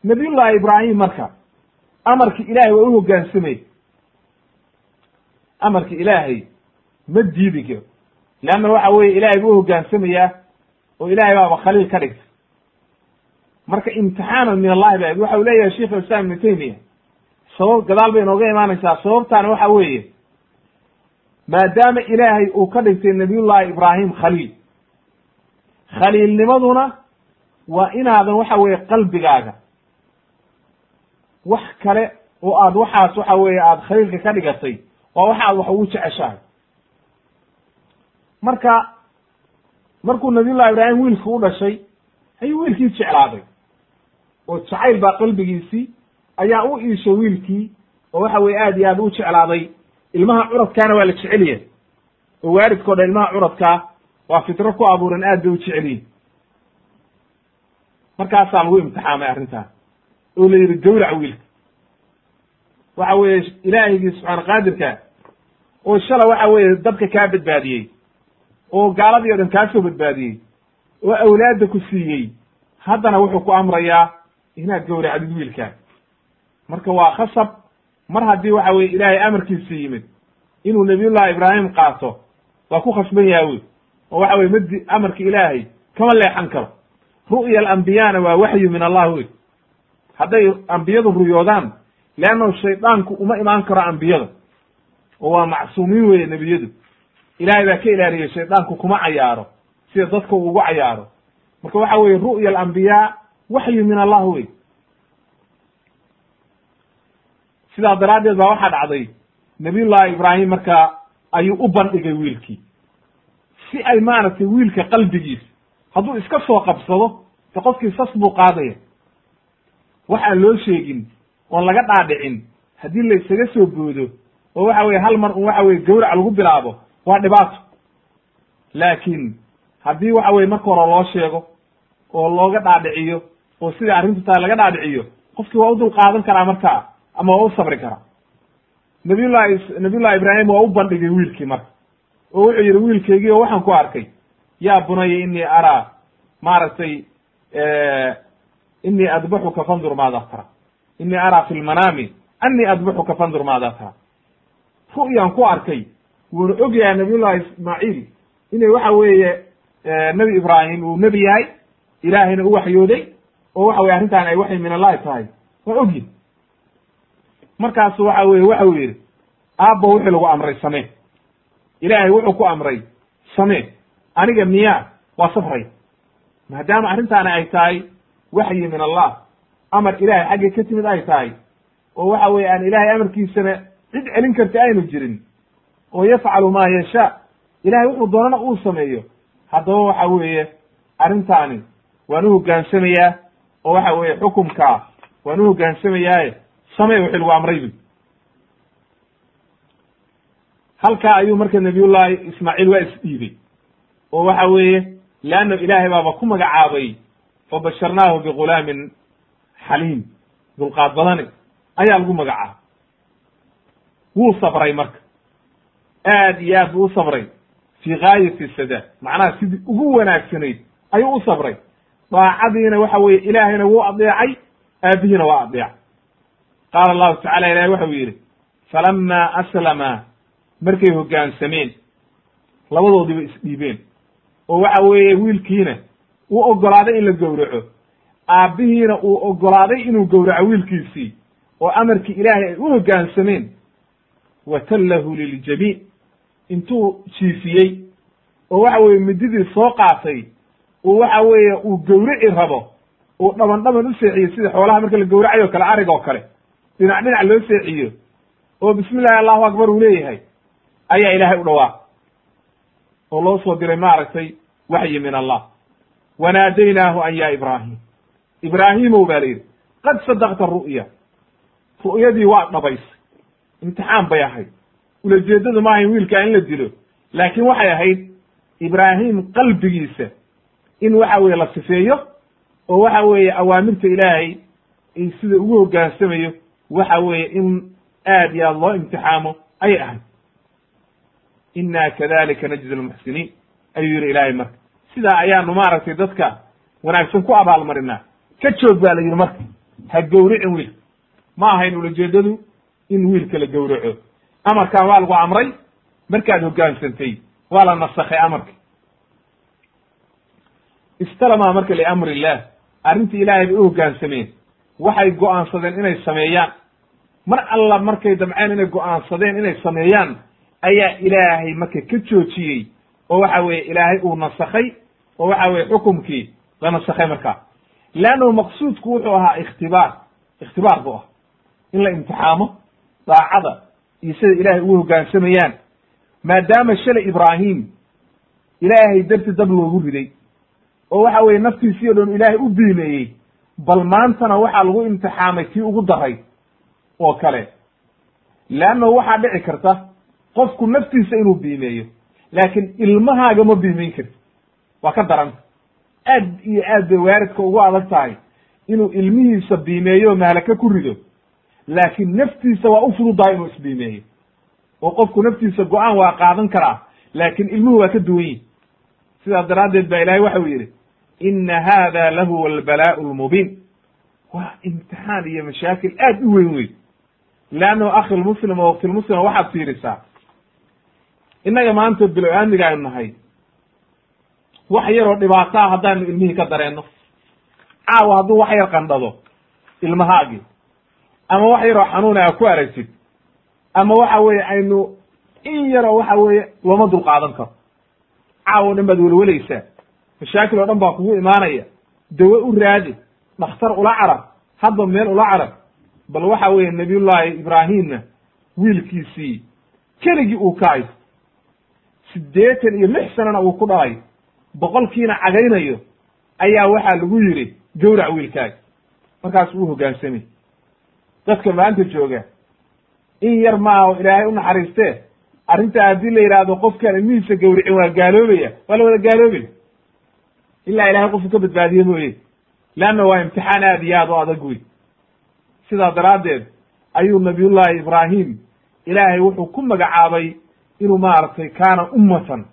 nabiyullahi ibraahim marka amarki ilaahay waa u hoggaansamay amarki ilaahay ma diidi karo. Leanna waxa weeye ilaahay buu uhoggaansamayaa oo ilaahay baaba khaliil ka dhigtay. Marka imtixaanan min allahi ba waxa uu leeyahay sheikh islam ibnu taymiya sabab gadaal bay inooga imaanaysaa. Sababtaana waxa weeye maadaama ilaahay uu ka dhigtay nabiyullahi ibraahim khaliil. Khaliilnimaduna waa inaadan waxa weeye qalbigaaga. Wax kale oo aad waxaas waxa weeye aada khaliilka ka dhigatay waa waxa aad wax ugu jeceshahay. Marka markuu nabiyullahi ibraahim wiilka u dhashay ayuu wiilkii jeclaaday. Oo jacayl baa qalbigiisii ayaa u iishay wiilkii oo waxa weye aad iyo aad u jeclaaday. Ilmaha curadkaana waa la jecelyahay oo waalidkao dhan ilmaha curadkaa waa fitro ku abuuran aad bay u jecelyihin markaasaa lagu imtixaamay arrintaas oo la yidhi gawrac wiilka. Waxa weeye ilaahigii subxaana qaadirka oo shala waxa weeye dadka kaa badbaadiyey oo gaaladii o dhan kaa soo badbaadiyey oo awlaadda ku siiyey haddana wuxuu ku amrayaa inaad gawracdid wiilkaa marka waa khasab mar haddii waxa weye ilaahay amarkiisa yimid inuu nabiyullahi ibraahim qaato waa ku khasban yaha wey oo waxa weye madi amarka ilaahay kama leexan karo. Ru'ya alambiyana waa waxyu min allah wey. Hadday ambiyadu ruyoodaan leannahu shaydaanku uma imaan karo ambiyada. Oo waa macsuumiin weye nebiyadu ilahay baa ka ilaaliyey shaydaanku kuma cayaaro sida dadka uu ugu cayaaro. Marka waxa weye ru'ya alambiyaa waxyu min allah wey. Sidaa daraaddeed baa waxaa dhacday nabiyullahi ibraahim marka ayuu u bandhigay wiilkii. Si ay maaragtay wiilka qalbigiisa hadduu iska soo qabsado de qofkii sas buu qaadaya. Wax aan loo sheegin oon laga dhaadhicin haddii la isaga soo boodo oo waxa weye hal mar un waxa weye gawrac lagu bilaabo waa dhibaato. Laakiin haddii waxa weye marka hore loo sheego oo looga dhaadhiciyo oo sidai arrintu tahay laga dhaadhiciyo qofkii waa u dul qaadan karaa markaa ama waa u sabri karaa. Nabiyullahi nabiyullahi ibraahim waa u bandhigay wiilkii marka. Oo wuxuu yidhi wiilkaygii oo waxaan ku arkay. Yaa bunaya inii araa maaragtay inii adbaxuka fandur maada tara. Inii araa fi lmanaami anii adbaxuka fandur maada tara. Ru'yaan ku arkay wuuna og yahay nabiyullahi ismaaciil inay waxa weeye nebi ibraahim uu nebi yahay ilaahayna u waxyooday oo waxa weye arrintan ay waxay min allahi tahay. Waa ogyi markaasu waxa weye waxa uu yidhi aabba wixii lagu amray samee ilaahay wuxuu ku amray samee aniga miyaa waa safray. Maadaama arrintaani ay tahay waxyi min allah amar ilahay xagga ka timid ay tahay oo waxa weye aan ilahay amarkiisana cid celin karta aynu jirin oo yafcalu maa yashaa ilahay wuxuu doonana uu sameeyo. Haddaba waxa weeye arrintaani waan u hoggaansamayaa oo waxa weeye xukumkaa waan u hoggaansamayaaye samee wixii lagu amray bu halkaa ayuu marka nabiyullahi ismaaciil waa isdhiibay oo waxa weeye leanna ilaahay baaba ku magacaabay fa basharnaahu bigulaamin xaliim. Dulqaad badane ayaa lagu magacaabay. Wuu sabray marka aad iyo aad buu u sabray. Fii gaayati sadaad macnaha sidii ugu wanaagsanayd ayuu u sabray. Daacadiina waxa weeye ilaahayna wuu adeecay aabihiina waa adeecay qaala allahu tacala ilahay waxau yidhi falama aslama markay hoggaansameen labadoodiiba isdhiibeen. Oo waxa weeye wiilkiina uu oggolaaday in la gowraco. Aabbihiina uu oggolaaday inuu gowraco wiilkiisii oo amarkii ilaahay ay u hoggaansameen watallahu liljabiin intuu jiifiyey oo waxa weeye mididii soo qaatay uu waxa weeye uu gowrici rabo uu dhaban dhaban u seexiyo sida xoolaha marka la gowracayo kale arig oo kale dhinac dhinac loo seexiyo oo bismi llahi allahu akbar uu leeyahay ayaa ilaahay u dhawaaq. Oo loo soo diray maaragtay waxyi min allah. Wanaadaynaahu an ya ibraahim. Ibraahimow baa la yidhi qad sadaqta ru'ya. Ru'yadii waa dhabaysay. Imtixaan bay ahayd ulajeeddadu ma ahayn wiilkaa in la dilo. Laakiin waxay ahayd ibraahim qalbigiisa in waxa weeye la sifeeyo oo waxa weeye awaamirta ilaahay sida ugu hoggaansamayo waxa weeye in aad iyo aad loo imtixaamo ayay ahayd. Inna kadalika najzi lmuxsiniin ayuu yihi ilaahay marka sidaa ayaanu maaragtay dadka wanaagsan ku abaalmarinaa. Ka joog baa la yidhi marka ha gowricin wiilka ma ahayn ulajeedadu in wiilka la gowraco amarkan waa lagu amray markaad hoggaansantay waa la nasakhay amarka. Istalama marka liamri illah arrintii ilaahay bay u hoggaansameen waxay go'aansadeen inay sameeyaan. Mar alla markay damceen inay go'aansadeen inay sameeyaan ayaa ilaahay marka ka joojiyey. Oo waxa weeye ilaahay uu nasakhay oo waxa weye xukumkii la nasakhay markaa leannahu maqsuudku wuxuu ahaa ikhtibaar. Ikhtibaar buu ah in la imtixaamo daacada iyo sida ilaahay ugu hoggaansamayaan maadaama shalay ibraahim ilaahay darti dab loogu riday. Oo waxa weye naftiisii o dhan ilaahay u biimeeyey bal maantana waxaa lagu imtixaamay kii ugu daray oo kale. Leannahu waxaa dhici karta qofku naftiisa inuu biimeeyo laakiin ilmahaaga ma biimeyn karti waa ka daranta aad iyo aad bay waaridka ugu adag tahay. Inuu ilmihiisa biimeeyo mahalaka ku rido laakiin naftiisa waa u fududahay inuu isbiimeeyo oo qofku naftiisa go'aan waa qaadan karaa laakiin ilmuhu waa ka duwan yihiin sidaas daraaddeed baa ilahay waxau yidhi ina hada lahuwa albalaa'u lmubiin waa imtixaan iyo mashaakil aad u weyn wey leannahu akhi lmuslim oo waktilmuslima waxaad fiirisaa. Innaga maanta bilo-aamiga aynu nahay. Wax yaroo dhibaataa haddaanu ilmihii ka dareenno caawa hadduu wax yar qandhado ilmahaagii ama wax yaroo xanuuna a ku aragtid. Ama waxa weeye aynu in yaroo waxa weeye looma dul qaadan karo. Caawo dhan baad welwelaysaa. Mashaakil oo dhan baa kugu imaanaya. Dawe u raadi. Dhakhtar ula carab. Hadba meel ula carab. Bal waxa weeye nabiyullaahi ibraahimna wiilkiisii keligii uu ka haysto. Siddeetan iyo lix sanana uu ku dhalay. Boqolkiina cagaynayo ayaa waxaa lagu yidhi gawrac wiilkaaga markaas uu hoggaansamay dadka maanta jooga. In yar maaha oo ilaahay u naxariistee arrintaa haddii la yidhaahdo qofkaan ilmihiisa gawricin waa gaaloobaya waa la wada gaaloobaya. Ilaa ilahay qofku ka badbaadiye mooye. Leanna waa imtixaan aad iyo aad u adag wey sidaa daraaddeed ayuu nabiyullaahi ibraahim ilaahay wuxuu ku magacaabay inuu maaragtay kaana ummatan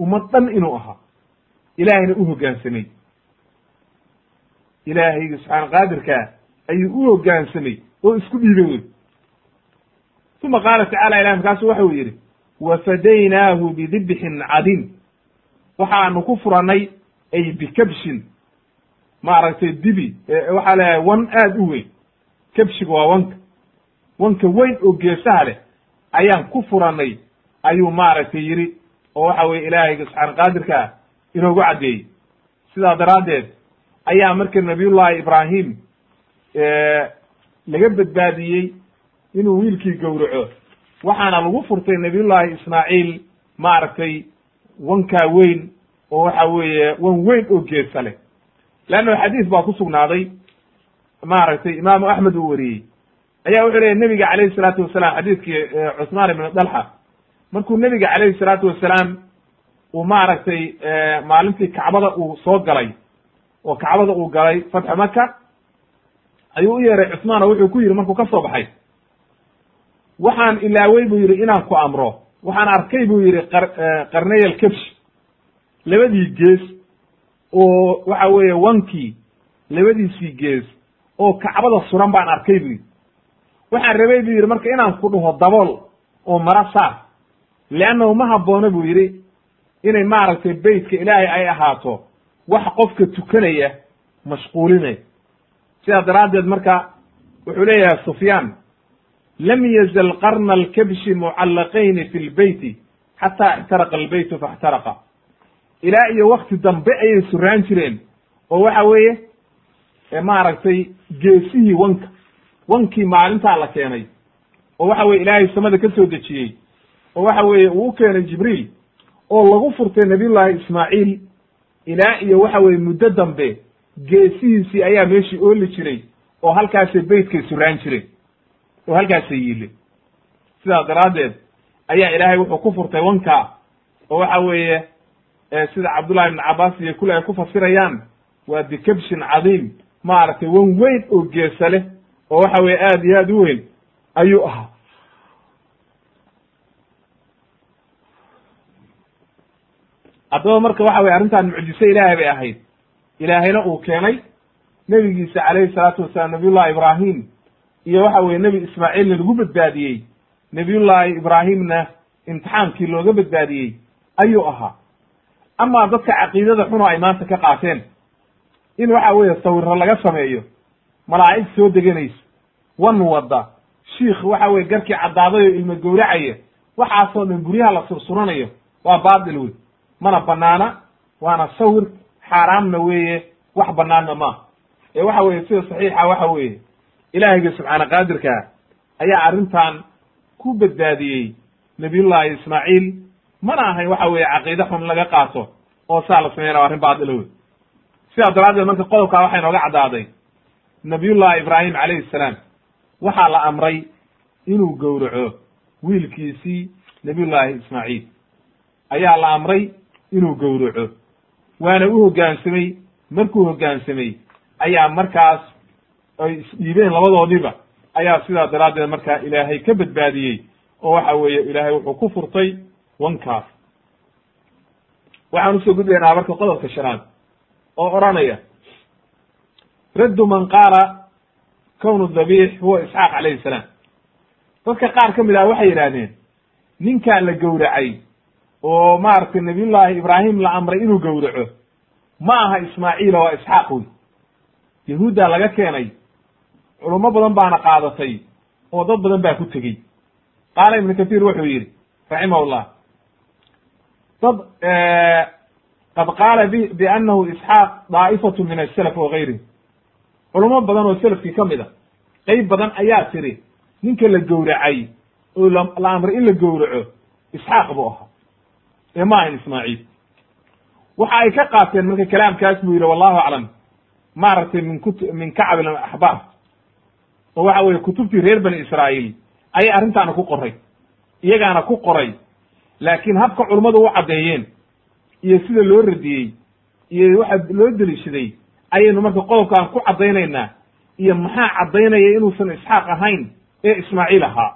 ummad dhan inuu ahaa. Ilaahayna u hoggaansamay ilaahayga subxaana qaadirkaa ayuu u hoggaansamay oo isku dhiibay wey uma qaala tacala ilah markaasu waxau yidhi wafadaynaahu bidibxin cadin waxaanu ku furannay ay bikabshin. Maaragtay dibi waxaa leeyahay wan aad u weyn. Kabshiga waa wanka. Wanka weyn oo geesaha leh ayaan ku furannay ayuu maaragtay yidhi oo waxa weye ilaahayga subxaana qaadirka ah inoogu caddeeyey. Sidaa daraaddeed ayaa marka nabiyullahi ibraahim laga badbaadiyey inuu wiilkii gowraco. Waxaana lagu furtay nabiyullaahi ismaaciil maaragtay wankaa weyn oo waxa weeye wan weyn oo geesa leh. Leanna xadiis baa ku sugnaaday maaragtay imaamu axmed uu wariyey. Ayaa wuxuu leeyay nebiga calayhi salaatu wasalaam xadiiskii cusmaan ibn dalxa. Markuu nebiga calayhi salaatu wasalaam uu maaragtay maalintii kacbada uu soo galay oo kacbada uu galay fatxu maka ayuu u yeeray cusmaan oo wuxuu ku yidhi markuu ka soo baxay. Waxaan ilaawey buu yidhi inaan ku amro. Waxaan arkay buu yidhi qar qarnay alkabsh labadii gees oo waxa weeye wankii labadiisii gees oo kacbada suran baan arkay buu yidhi. Waxaan rabay buu yidhi marka inaan ku dhaho dabool oo mara saar leannahu ma habboona buu yidhi inay maaragtay beytka ilaahay ay ahaato wax qofka tukanaya mashquulinaya sidaa daraaddeed marka wuxuu leeyahay sufyaan lam yazal qarna alkabshi mucallaqayni fi lbeyti xataa ixtaraqa albeytu faاxtaraqa ilaa iyo wakti dambe ayay suraan jireen oo waxa weeye maaragtay geesihii wanka wankii maalintaa la keenay oo waxa weye ilaahay samada ka soo dejiyey oo waxa weeye uu u keenay jibriil oo lagu furtay nabiyullaahi ismaaciil ilaa iyo waxa weye muddo dambe geesihiisii ayaa meeshii ooli jiray oo halkaasay beytkay suraan jireen oo halkaasay yiile sidaa daraaddeed ayaa ilaahay wuxuu ku furtay wanka oo waxa weeye sida cabdullahi ibn cabbaas iyo kule ay ku fasirayaan waa bikabshin cadiim maaragtay wan weyn oo geesa leh oo waxa weye aad iyo aad u weyn ayuu ahaa. Haddaba marka waxa weye arrintan mucjiso ilaahay bay ahayd ilaahayna uu keenay nebigiisa calayhi salaatu wasalaam nabiyullahi ibraahim. Iyo waxa weye nebi ismaaciilna lagu badbaadiyey. Nebiyullaahi ibraahimna imtixaankii looga badbaadiyey ayuu ahaa. Amaa dadka caqiidada xuno ay maanta ka qaateen in waxa weeye sawiro laga sameeyo malaa'ig soo deganayso wan wadda. Shiikh waxa weye garkii caddaaday oo ilmo gowracaya waxaasoo dhan guryaha la sursuranayo waa baatil wey mana banaana waana sawir xaaraamna weeye wax banaanna maaha ee waxa weeye sida saxiixa waxa weeye ilaahayga subxaana qaadirkaa ayaa arrintan ku badbaadiyey nabiyullahi ismaaciil. Mana ahayn waxa weeye caqiide xun laga qaato oo saa la sameynao arrin baadila wey sidaa daraaddeed marka qodobkaa waxaa inooga caddaaday nabiyullahi ibraahim calayhi salaam waxaa la amray inuu gowraco wiilkiisii nabiyullaahi ismaaciil. Ayaa la amray inuu gowraco waana u hoggaansamay markuu hoggaansamay ayaa markaas ay isdhiibeen labadoodiiba ayaa sidaa daraaddeed markaa ilaahay ka badbaadiyey oo waxa weeye ilaahay wuxuu ku furtay wankaas. Waxaan u soo gudbaynaa marka qodobka shanaad oo odhanaya raddu man qaala kownu dabiix huwa isxaaq calayhi salaam. Dadka qaar ka mid ah waxay yidhaahdeen ninkaa la gowracay oo maaragtay nabiyullaahi ibraahim la amray inuu gowraco. Ma aha ismaaciila waa isxaaq wey yahuuddaa laga keenay culummo badan baana qaadatay oo dad badan baa ku tegey. Qaala ibnu kathiir wuxuu yidhi raximahullah dad qad qaala b biannahu isxaaq daa'ifatu min asalaf wa gayrihi. Culummo badan oo selafkii ka mid a qeyb badan ayaa tiri ninka la gowracay oo la amray in la gowraco isxaaq buu ahaa ee ma ahayn ismaaciil. Waxa ay ka qaateen marka kalaamkaas buu yidhi wallahu aclam. Maaragtay min kut min kacab axbaar. Oo waxa weye kutubtii reer bani israa'iil ayay arrintaana ku qoray. Iyagaana ku qoray. Laakiin habka culummadu u caddeeyeen iyo sida loo radiyey iyo waxa loo deliishaday ayaynu marka qodobkaan ku caddaynaynaa iyo maxaa caddaynaya inuusan isxaaq ahayn ee ismaaciil ahaa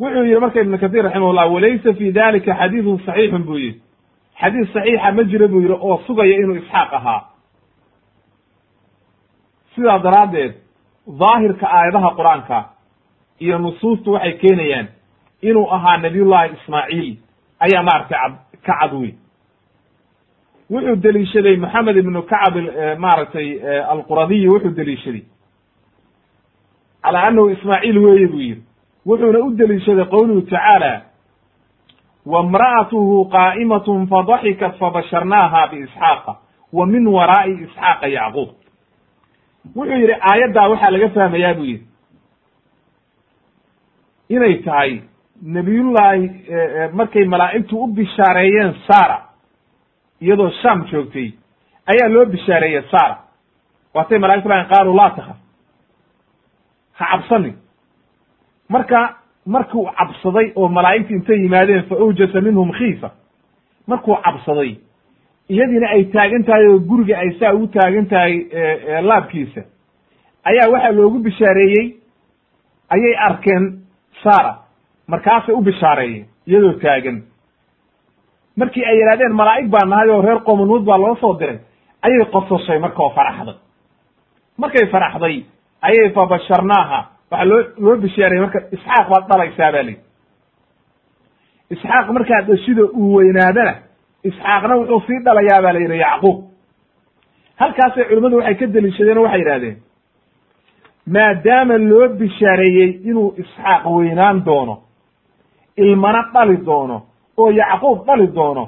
wuxuu yihi marka ibnu kathir raximahullah walaysa fi dalika xadiidun saxiixun buu yihi xadiis saxiixa ma jiro buu yihi oo sugaya inuu isxaaq ahaa. Sidaa daraaddeed daahirka aayadaha qur'aanka iyo nusuustu waxay keenayaan inuu ahaa nabiyullahi ismaaciil ayaa maaragtay cad ka cad wey wuxuu deliishaday moxamed ibnu kacab maaragtay alquradiyi wuxuu deliishaday. Calaa annahu ismaaciil weeye buu yidhi wuxuuna u deliishaday qowluhu tacaala wamra'atuhu qaa'imatun fadaxikat fabasharnaaha biisxaaqa wa min waraa'i isxaaqa yacquub. Wuxuu yidhi aayaddaa waxaa laga fahmayaa buu yidhi. Inay tahay nebiyullaahi markay malaa'igtu u bishaareeyeen sara iyadoo sham joogtay ayaa loo bishaareeyey sara waatay malaigtu lahayn qaaluu laa takaf ha cabsanin marka markuu cabsaday oo malaa'igti intay yimaadeen fa awjasa minhum khiifa. Markuu cabsaday iyadiina ay taagan tahay oo guriga ay saa ugu taagan tahay laabkiisa ayaa waxaa loogu bishaareeyey ayay arkeen sara markaasay u bishaareeyeen iyadoo taagan. Markii ay yidhahdeen malaa'ig baa nahay oo reer qoomanuud baa loo soo diray ayay qososhay marka oo faraxday. Markay faraxday ayay fabasharnaaha waxaa loo loo bishaarayey marka isxaaq baad dhalaysaa baa lihi isxaaq markaa dhashida uu weynaadana isxaaqna wuxuu sii dhalayaa baa la yidhi yacquub. Halkaasay culimmadu waxay ka deliishadeen oo waxay yidhahdeen maadaama loo bishaareeyey inuu isxaaq weynaan doono ilmana dhali doono oo yacquub dhali doono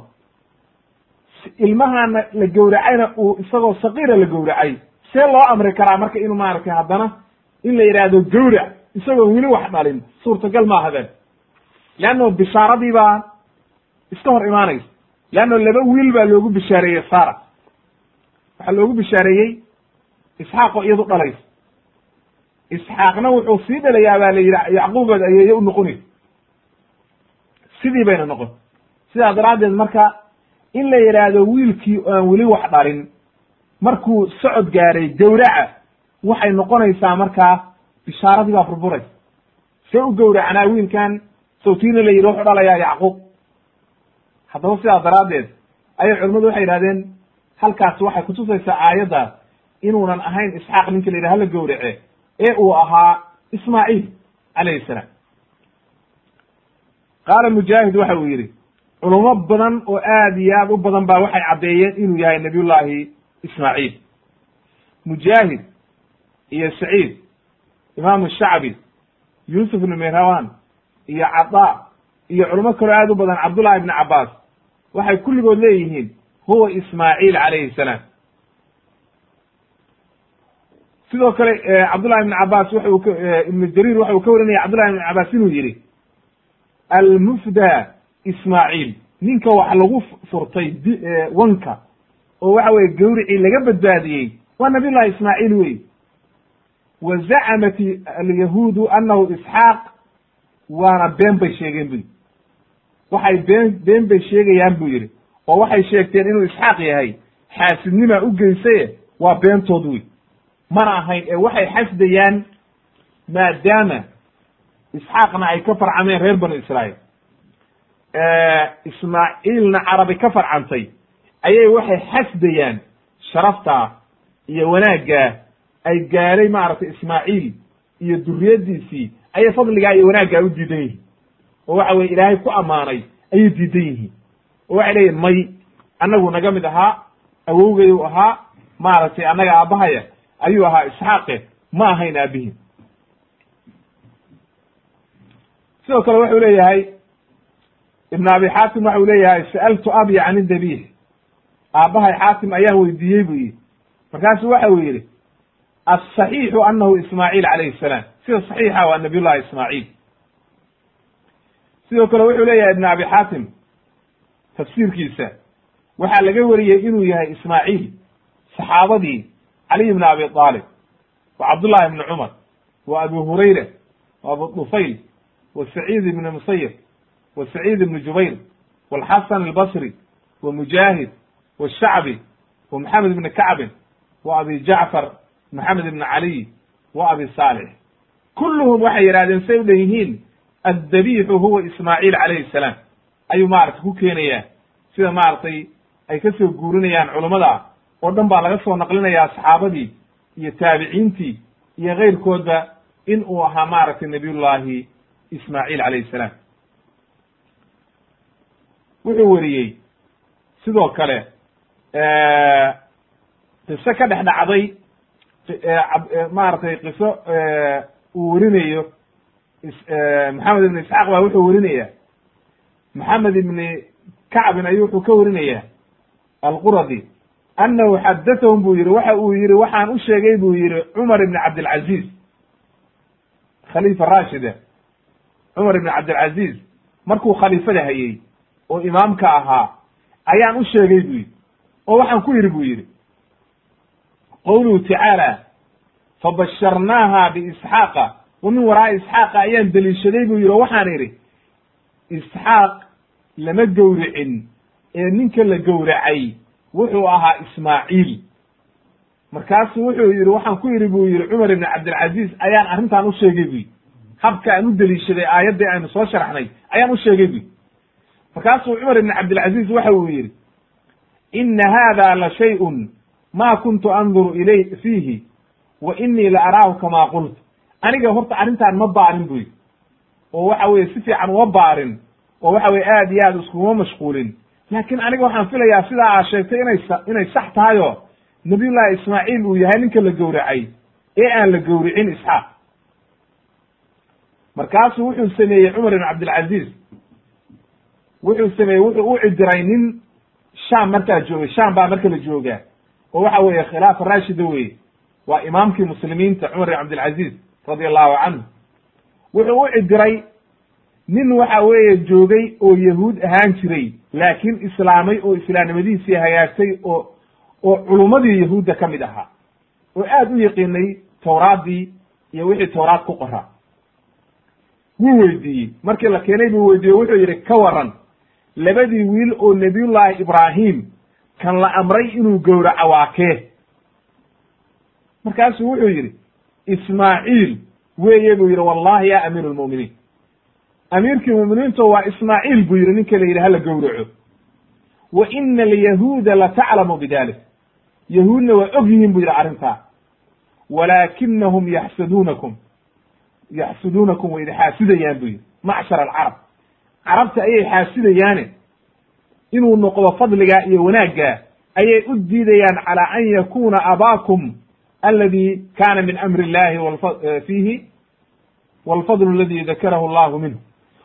ilmahana la gowracayna uu isagoo sakiira la gowracay see loo amri karaa marka inuu maaragtay haddana in la yidhaahdo gowrac isagoo weli wax dhalin suurtagal maaha ben leanno bishaaradii baa iska hor imaanaysa. Leanno laba wiil baa loogu bishaareeyey sara waxaa loogu bishaareeyey isxaaqoo iyadu dhalaysa. Isxaaqna wuxuu sii dhalayaa baa la yidhi yacquubaad ayeeye u noqonaysa sidii bayna noqon. Sidaa daraaddeed marka in la yidhaahdo wiilkii aan weli wax dhalin markuu socod gaaray gowraca waxay noqonaysaa markaa bishaaradii baa burburaysa see u gowracnaa wiilkan sawtiina la yidhi wuxuu dhalayaa yacquub. Haddaba sidaa daraaddeed ayay culimmadu waxay yidhahdeen halkaasi waxay kutusaysaa aayaddaas inuunan ahayn isxaaq ninka la yidhaha hala gowrace ee uu ahaa ismaaciil calayhi salaam. Qaala mujaahid waxa uu yidhi culummo badan oo aad iyo aad u badan baa waxay caddeeyeen inuu yahay nabiyullaahi ismaaciil. Mujaahid iyo saciid imaamu shacbi yuusuf ibnu mihrawan iyo cadaa iyo culamo kaloo aad u badan cabdullahi ibni cabbaas waxay kulligood leeyihiin huwa ismaaciil calayhi salaam. Sidoo kale cabdullahi ibn cabaas waxa uu ibnu jariir waxa uu ka warinaya cabdullahi ibn cabaas inuu yihi almufda ismaaciil ninka wax lagu furtay wanka oo waxa weye gawricii laga badbaadiyey waa nabiy llahi ismaaciil wey wa zacamat alyahuudu anahu isxaaq waana been bay sheegeen bu yidhi waxay been been bay sheegayaan buu yidhi oo waxay sheegteen inuu isxaaq yahay xaasidnimaa u geysaye waa beentood wey mana ahayn ee waxay xasdayaan maadaama isxaaqna ay ka farcameen reer banu israa'iil ismaaciilna carabi ka farcantay ayay waxay xasdayaan sharaftaa iyo wanaaggaa ay gaaray maaragtay ismaaciil iyo duriyaddiisii ayay fadligaa iyo wanaaggaa u diidan yihiin. Oo waxa weye ilaahay ku ammaanay ayay diidan yihiin. Oo waxay leeyihiin may annagu naga mid ahaa awowgayuu ahaa maaragtay annaga aabbahaya ayuu ahaa isxaaqe ma ahayn aabihin sidoo kale wuxuu leeyahay ibn abi xaatim waxa uu leeyahay sa'altu abi can dabiix. Aabbahay xaatim ayaan weydiiyey buu yihi markaasu waxa uu yidhi asaxiixu anahu ismaaciil calayhi salaam sida saxiixa waa nabiy llahi ismaaciil sidoo kale wuxuu leeyahay ibn abi xaatim tafsiirkiisa waxaa laga wariyey inuu yahay ismaaciil saxaabadii caliy bn abi aalib wa cabdullahi ibni cumar wa abu hurayra wa abu dufayl wa saciid ibni musayib wa saciid ibni jubayr walxasan albasri wa mujaahid washacbi wa maxamed ibni kacbin wa abi jacfar maxamed ibni caliy wa abi saalix kulluhum waxay yidhahdeen say u dhan yihiin addabiixu huwa ismaaciil calayhi salaam. Ayuu maaragtay ku keenayaa. Sida maaragtay ay ka soo guurinayaan culummada oo dhan baa laga soo naqlinayaa saxaabadii iyo taabiciintii iyo keyrkoodba in uu ahaa maaragtay nabiyullaahi ismaaciil calayhi salaam. Wuxuu weriyey sidoo kale qiso ka dhex dhacday maaragtay qiso uu werinayo maxamed ibn isxaaq baa wuxuu werinaya maxamed ibni kacbin ayuu wuxuu ka werinaya alquradi annahu xadathahum buu yihi waxa uu yihi waxaan u sheegay buu yihi cumar ibn cabdilcaziz khalifa rashida cumar ibn cabdilcaziz markuu khaliifada hayey oo imaamka ahaa ayaan u sheegay buu yidhi oo waxaan ku yidhi buu yidhi qowluhu tacaala fabasharnaaha biisxaaqa. Wa min waraa'i isxaaqa ayaan deliishaday buu yidhi oo waxaan idhi isxaaq lama gowricin ee ninka la gowracay wuxuu ahaa ismaaciil. Markaasuu wuxuu yidhi waxaan ku yidhi buu yidhi cumar ibn cabdilcaziz ayaan arrintan u sheegay bu yidhi. Habka aan u deliishaday aayaddii aynu soo sharxnay ayaan u sheegay bu yidhi. Markaasuu cumar ibn cabdilcaziz waxa uu yidhi ina hada la shayun ma kuntu anduru ilay fiihi wa inii la araahu kama qult aniga horta arrintan ma baarin bu yidhi. Oo waxa weye si fiican uma baarin oo waxa weye aad iyo aad iskuma mashquulin. Laakiin aniga waxaan filayaa sidaa aa sheegtay inay inay sax tahay oo nabiyullahi ismaaciil uu yahay ninka la gowracay ee aan la gowricin isxaaq. Markaasuu wuxuu sameeyey cumar ibn cabdilcaziz wuxuu sameeyey wuxuu u cidiray nin sham markaa joogay sham baa marka la joogaa oo waxa weeye khilaafa rashida weye waa imaamkii muslimiinta cumar ibn cabdilcaziz radia allahu canhu wuxuu u cidiray nin waxa weeye joogay oo yahuud ahaan jiray laakiin islaamay oo islaamnimadiisii hagaagtay oo oo culummadii yahuudda ka mid ahaa. Oo aad u yaqiinay tawraaddii iyo wixii tawraad ku qoraa wuu weydiiyey. Markii la keenay buu weydiiyey wuxuu yidhi ka waran labadii wiil oo nebiyullaahi ibraahim kan la amray inuu gowraco waa kee markaasuu wuxuu yidhi ismaaciil weeye buu yidhi wallahi ya amiiru lmu'miniin amiirkii mu'miniinto waa ismaaciil buu yidhi ninka la yidhi hala gowraco. Wa ina alyahuuda lataclamu bidalik yahuudna waa og yihiin buu yidhi arrintaa. Walaakinahum yaxsaduunakum. Yaxsuduunakum way idi xaasidayaan buu yidhi. Macshar alcarab. Carabta ayay xaasidayaane inuu noqdo fadligaa iyo wanaaggaa ayay u diidayaan calaa an yakuna abaakum aladi kana min amri illahi fiihi walfadlu aladi dakarahu allahu minhu.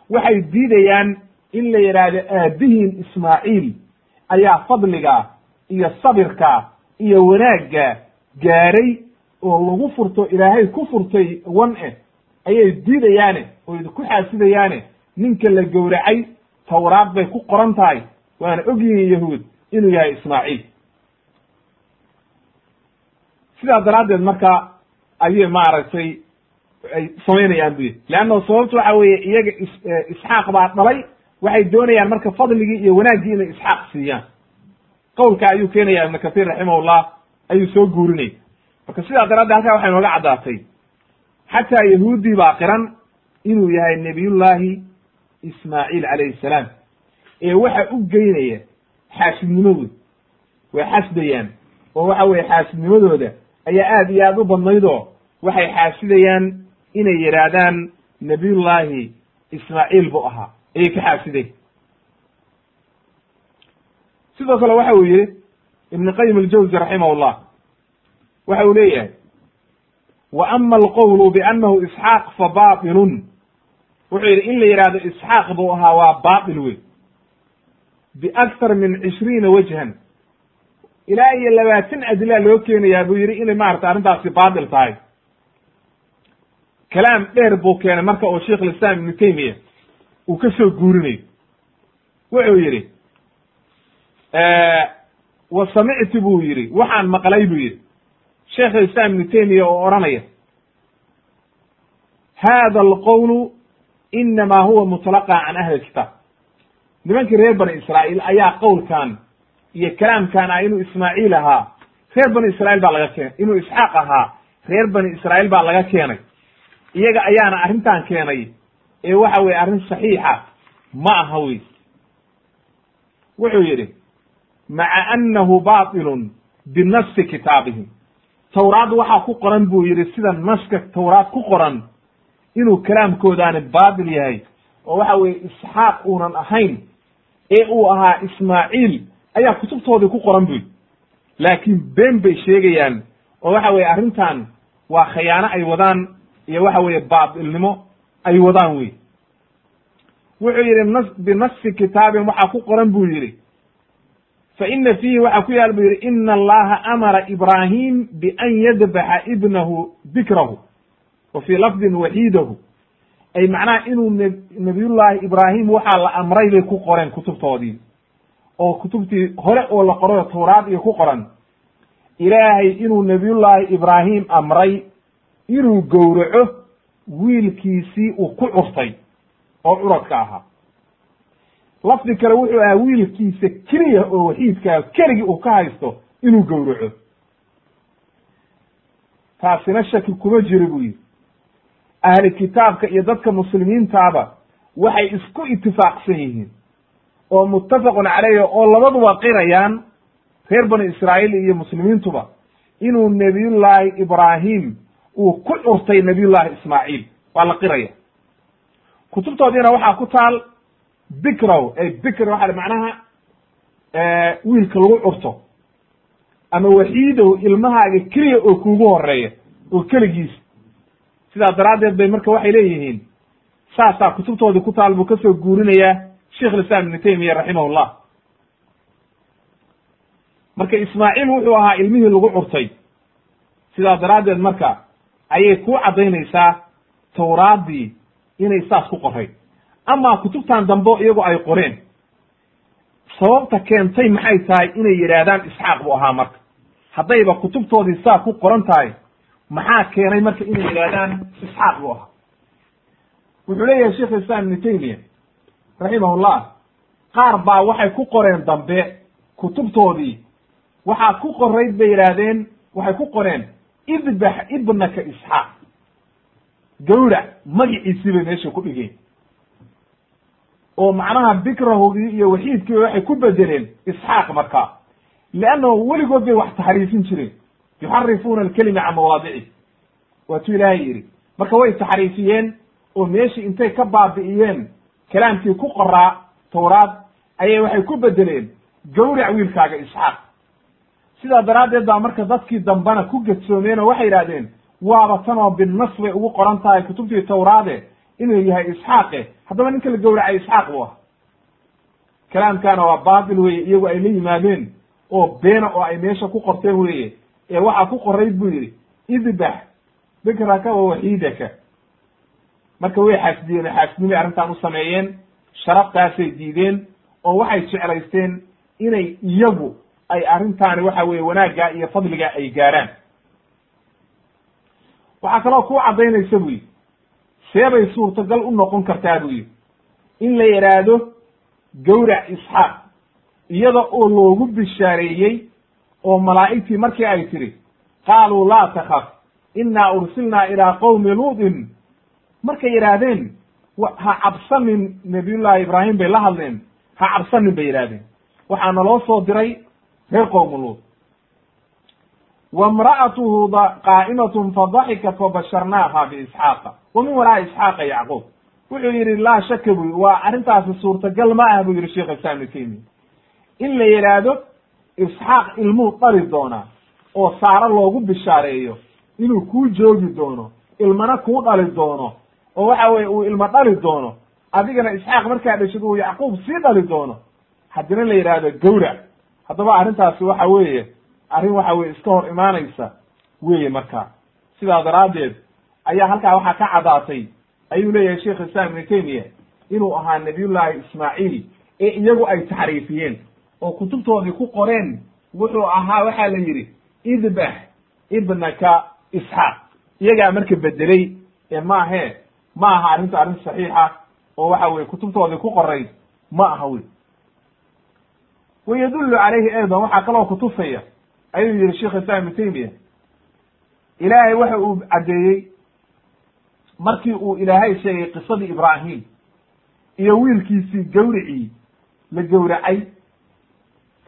Waxay diidayaan in la yidhaahdo aabihiin ismaaciil ayaa fadligaa iyo sabirka iyo wanaagga gaaray oo lagu furto ilaahay ku furtay wan eh ayay diidayaane oo idinku xaasidayaane ninka la gowracay tawraad bay ku qoran tahay waana ogyihiin yahuud inuu yahay ismaaciil. Sidaa daraaddeed marka ayay maaragtay ay samaynayaan buyi leanna sababtu waxa weeye iyaga isxaaq baa dhalay waxay doonayaan marka fadligii iyo wanaaggii inay isxaaq siiyaan. Qowlka ayuu keenaya ibnu kahiir raximahullah ayuu soo guurinay marka sidaa daraaddeed halkaa waxay nooga caddaatay. Xataa yahuuddii baa qiran inuu yahay nebiyullaahi ismaaciil calayhi salaam ee waxa u geynaya xaasidnimadooda way xasdayaan oo waxa weye xaasidnimadooda ayaa aad iyo aad u badnaydoo waxay xaasidayaan inay yidhaahdaan nabiyullaahi ismaaciil buu ahaa. Ayay ka xaasiday. Sidoo kale waxa uu yihi ibn qayim aljawzi raximahullah waxa uu leeyahay wa ama alqowlu biannahu isxaaq fa batilun wuxuu yidhi in la yidhahdo isxaaq buu ahaa waa batil wey biakthar min cishriina wajhan ilaa iyo labaatan adilaa loo keenayaa buu yidhi inay maarata arrintaasi baatil tahay kalaam dheer buu keenay marka oo sheikh lislaam ibnu taymiya uu ka soo guurinayo wuxuu yidhi wa samictu buu yidhi waxaan maqlay buu yidhi sheekh lislaam ibnu taymiya oo odhanaya hada alqowlu inama huwa mutlaqa can ahli kitaab nimankii reer bani israa'iil ayaa qowlkan iyo kalaamkan ah inuu ismaaciil ahaa. Reer bani israa'iil baa laga keenay. Inuu isxaaq ahaa reer bani israa'iil baa laga keenay. Iyaga ayaana arrintan keenay ee waxa weye arrin saxiixa ma aha wey. Wuxuu yidhi maca annahu batilun binafsi kitaabihim. Tawraad waxaa ku qoran buu yidhi sida naska tawraad ku qoran inuu kalaamkoodaani baatil yahay oo waxa weye isxaaq uunan ahayn ee uu ahaa ismaaciil ayaa kutubtoodii ku qoran buy laakiin been bay sheegayaan oo waxa weye arrintan waa khayaano ay wadaan iyo waxa weeye baatilnimo ay wadaan wey wuxuu yidhi nas binasi kitaabin waxaa ku qoran buu yidhi. Fa ina fiihi waxaa ku yaal buu yidhi ina allaha amara ibraahim bian yadbaxa ibnahu bikrahu wa fii lafdin waxiidahu ay macnaha inuu nabiyullaahi ibraahim waxaa la amray bay ku qoreen kutubtoodii. Oo kutubtii hore oo la qorayo tawraad iyo ku qoran. Ilaahay inuu nabiyullaahi ibraahim amray inuu gowraco wiilkiisii uu ku curtay oo curadka ahaa. Lafdi kale wuxuu ahaa wiilkiisa keliya oo waxiidkaa keligii uu ka haysto inuu gowraco. Taasina shaki kuma jiro buu yidhi ahli kitaabka iyo dadka muslimiintaaba waxay isku itifaaqsan yihiin oo muttafaqun caleyhi oo labaduba qirayaan reer bani israa'iil iyo muslimiintuba inuu nebiyullaahi ibraahim uu ku curtay nabiyullaahi ismaaciil. Waa la qiraya. Kutubtoodiina waxaa ku taal bikrow ay bikr waxa macnaha wiilka lagu curto ama waxiidow ilmahaaga keliya oo kuugu horreeya oo keligiis sidaa daraaddeed bay marka waxay leeyihiin saasaa kutubtoodii ku taal buu ka soo guurinayaa sheikh lislaam ibnu taymiya raximahullah. Marka ismaaciil wuxuu ahaa ilmihii lagu curtay. Sidaa daraaddeed marka ayay ku caddaynaysaa tawraaddii inay saas ku qoray amaa kutubtan dambo iyagoo ay qoreen sababta keentay maxay tahay inay yidhaahdaan isxaaq buu ahaa marka. Haddayba kutubtoodii saa ku qoran tahay maxaa keenay marka inay yidhaahdaan isxaaq buu ahaa? Wuxuu leeyahay sheikh islam ibnu taymiya raximahullah qaar baa waxay ku qoreen dambe kutubtoodii waxaa ku qorayd bay yidhaahdeen waxay ku qoreen idbax ibnaka isxaaq. Gawrac magiciisii bay meesha ku dhigeen. Oo macnaha bikrahogii iyo waxiidkii waxay ku bedeleen isxaaq markaa. Leannahu weligood bay wax taxriifin jireen yuxarifuuna alkelima can mawaadici. Waatuu ilaahay yidhi. Marka way taxriifiyeen oo meeshii intay ka baabi'iyeen kalaamkii ku qoraa tawraad ayay waxay ku bedeleen gawrac wiilkaaga isxaaq. Sidaa daraaddeed baa marka dadkii dambena ku gedsoomeen oo waxay yidhahdeen waaba tanoo binnas bay ugu qoran tahay kutubtii tawraade inuu yahay isxaaqe. Haddaba ninka la gowracay isxaaq buu ah kalaamkaana waa baatil weye iyagu ay la yimaadeen oo beena oo ay meesha ku qorteen weeye ee waxaa ku qorayd buu yidhi idbax bikraka wa waxiidaka marka way xaasdiyeen oo arrintan u sameeyeen sharaftaasay diideen oo waxay jeclaysteen inay iyagu ay arrintaani waxa weeye wanaaggaa iyo fadligaa ay gaaraan. Waxaa kaloo kuu caddaynaysa bu yidhi seebay suurtagal u noqon kartaa buu yidhi in la yidhaahdo gawrac isxaaq iyada oo loogu bishaareeyey oo malaa'igtii markii ay tidhi qaaluu laa takaf innaa ursilnaa ilaa qowmi luudin. Markay yidhaahdeen ha cabsanin nabiyullaahi ibraahim bay la hadleen ha cabsanin bay yidhahdeen waxaa naloo soo diray reer qowmi luud. Wamra'atuhu qaa'imatun fadaxikat fabasharnaaha biisxaaqa wa min waraa'i isxaaqa yacquub. Wuxuu yidhi laa shaka bu waa arrintaasi suurtagal ma ah buu yidhi sheekh islaam ibnu taymiya in la yidhaahdo isxaaq ilmuu dhali doonaa oo saaro loogu bishaareeyo inuu kuu joogi doono ilmana kuu dhali doono oo waxa weye uu ilmo dhali doono adigana isxaaq markaa dhashid uu yacquub sii dhali doono. Haddina la yidhaahdo gawrac haddaba arrintaasi waxa weeye arrin waxa weye iska hor imaanaysa weeye marka sidaa daraaddeed ayaa halkaa waxaa ka caddaatay ayuu leeyahay sheekh islam ibnu taymiya inuu ahaa nabiyullaahi ismaaciil ee iyagu ay taxriifiyeen oo kutubtoodii ku qoreen wuxuu ahaa waxaa la yidhi idbax ibnaka isxaaq. Iyagaa marka bedelay ee maahe ma aha arrintu arrin saxiixa oo waxa weye kutubtoodii ku qoray ma aha wey wa yadullu calayhi aydan waxaa kaloo kutusaya ayuu yihi sheikh islam ibnu taymiya ilaahay waxa uu caddeeyey markii uu ilaahay sheegay qisadii ibraahim iyo wiilkiisii gawricii la gowracay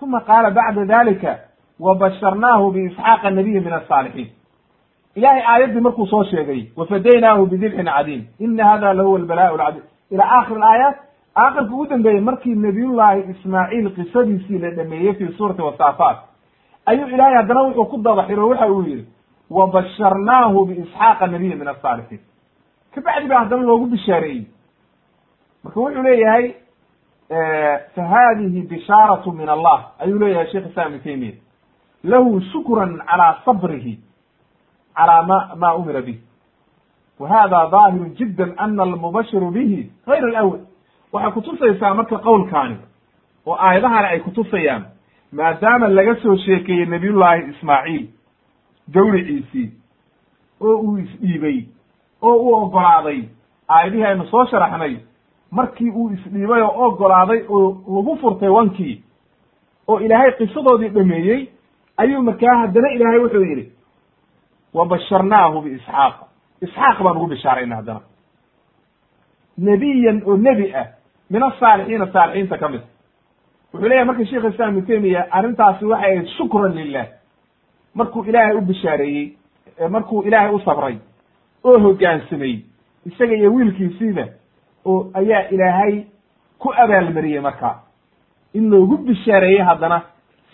uma qaala bacda dalika wabasharnaahu biisxaaqa nabiyi min asaalixiin ilahay aayaddii markuu soo sheegay wafadaynaahu bidibxin cadiim ina hada lahuwa albalaء lcadiim ila akhir aayaat aakhirka ugu dambeeyey markii nabiyullaahi ismaaciil qisadiisii la dhameeyey fi suurati wasaafaat ayuu ilahay haddana wuxuu ku dadaxiro waxa uu yihi wabasharnaahu biisxaaqa nabiya min asaalixiin kabacdi baa haddana loogu bishaareeyey marka wuxuu leeyahay fa hadihi bishaaratu min allah ayuu leeyahay sheikh islam ibnu taymiya lahu shukran calaa sabrihi calaa ma ma umira bih wa hada daahiru jidda ana almubashiru bihi gayr alawal waxay kutusaysaa marka qowlkaani oo aayadahani ay kutusayaan maadaama laga soo sheekeeyey nabiyullaahi ismaaciil gawriciisii oo uu isdhiibay oo uu ogolaaday aayadihii aynu soo sharaxnay markii uu isdhiibay oo ogolaaday oo lagu furtay wankii oo ilaahay qisadoodii dhameeyey ayuu markaa haddana ilaahay wuxuu yidhi wabasharnaahu biisxaaq isxaaq. Baan ugu bishaarayna haddana. Nebiyan oo nebi ah min asaalixiina saalixiinta ka mid. Wuxuu leeyahay marka sheikh islam ibnu taymiya arrintaasi waxay ahayd shukran lilah markuu ilaahay u bishaareeyey markuu ilaahay u sabray oo hoggaansamay isaga iyo wiilkiisiiba oo ayaa ilaahay ku abaalmariyey marka. In loogu bishaareeyey haddana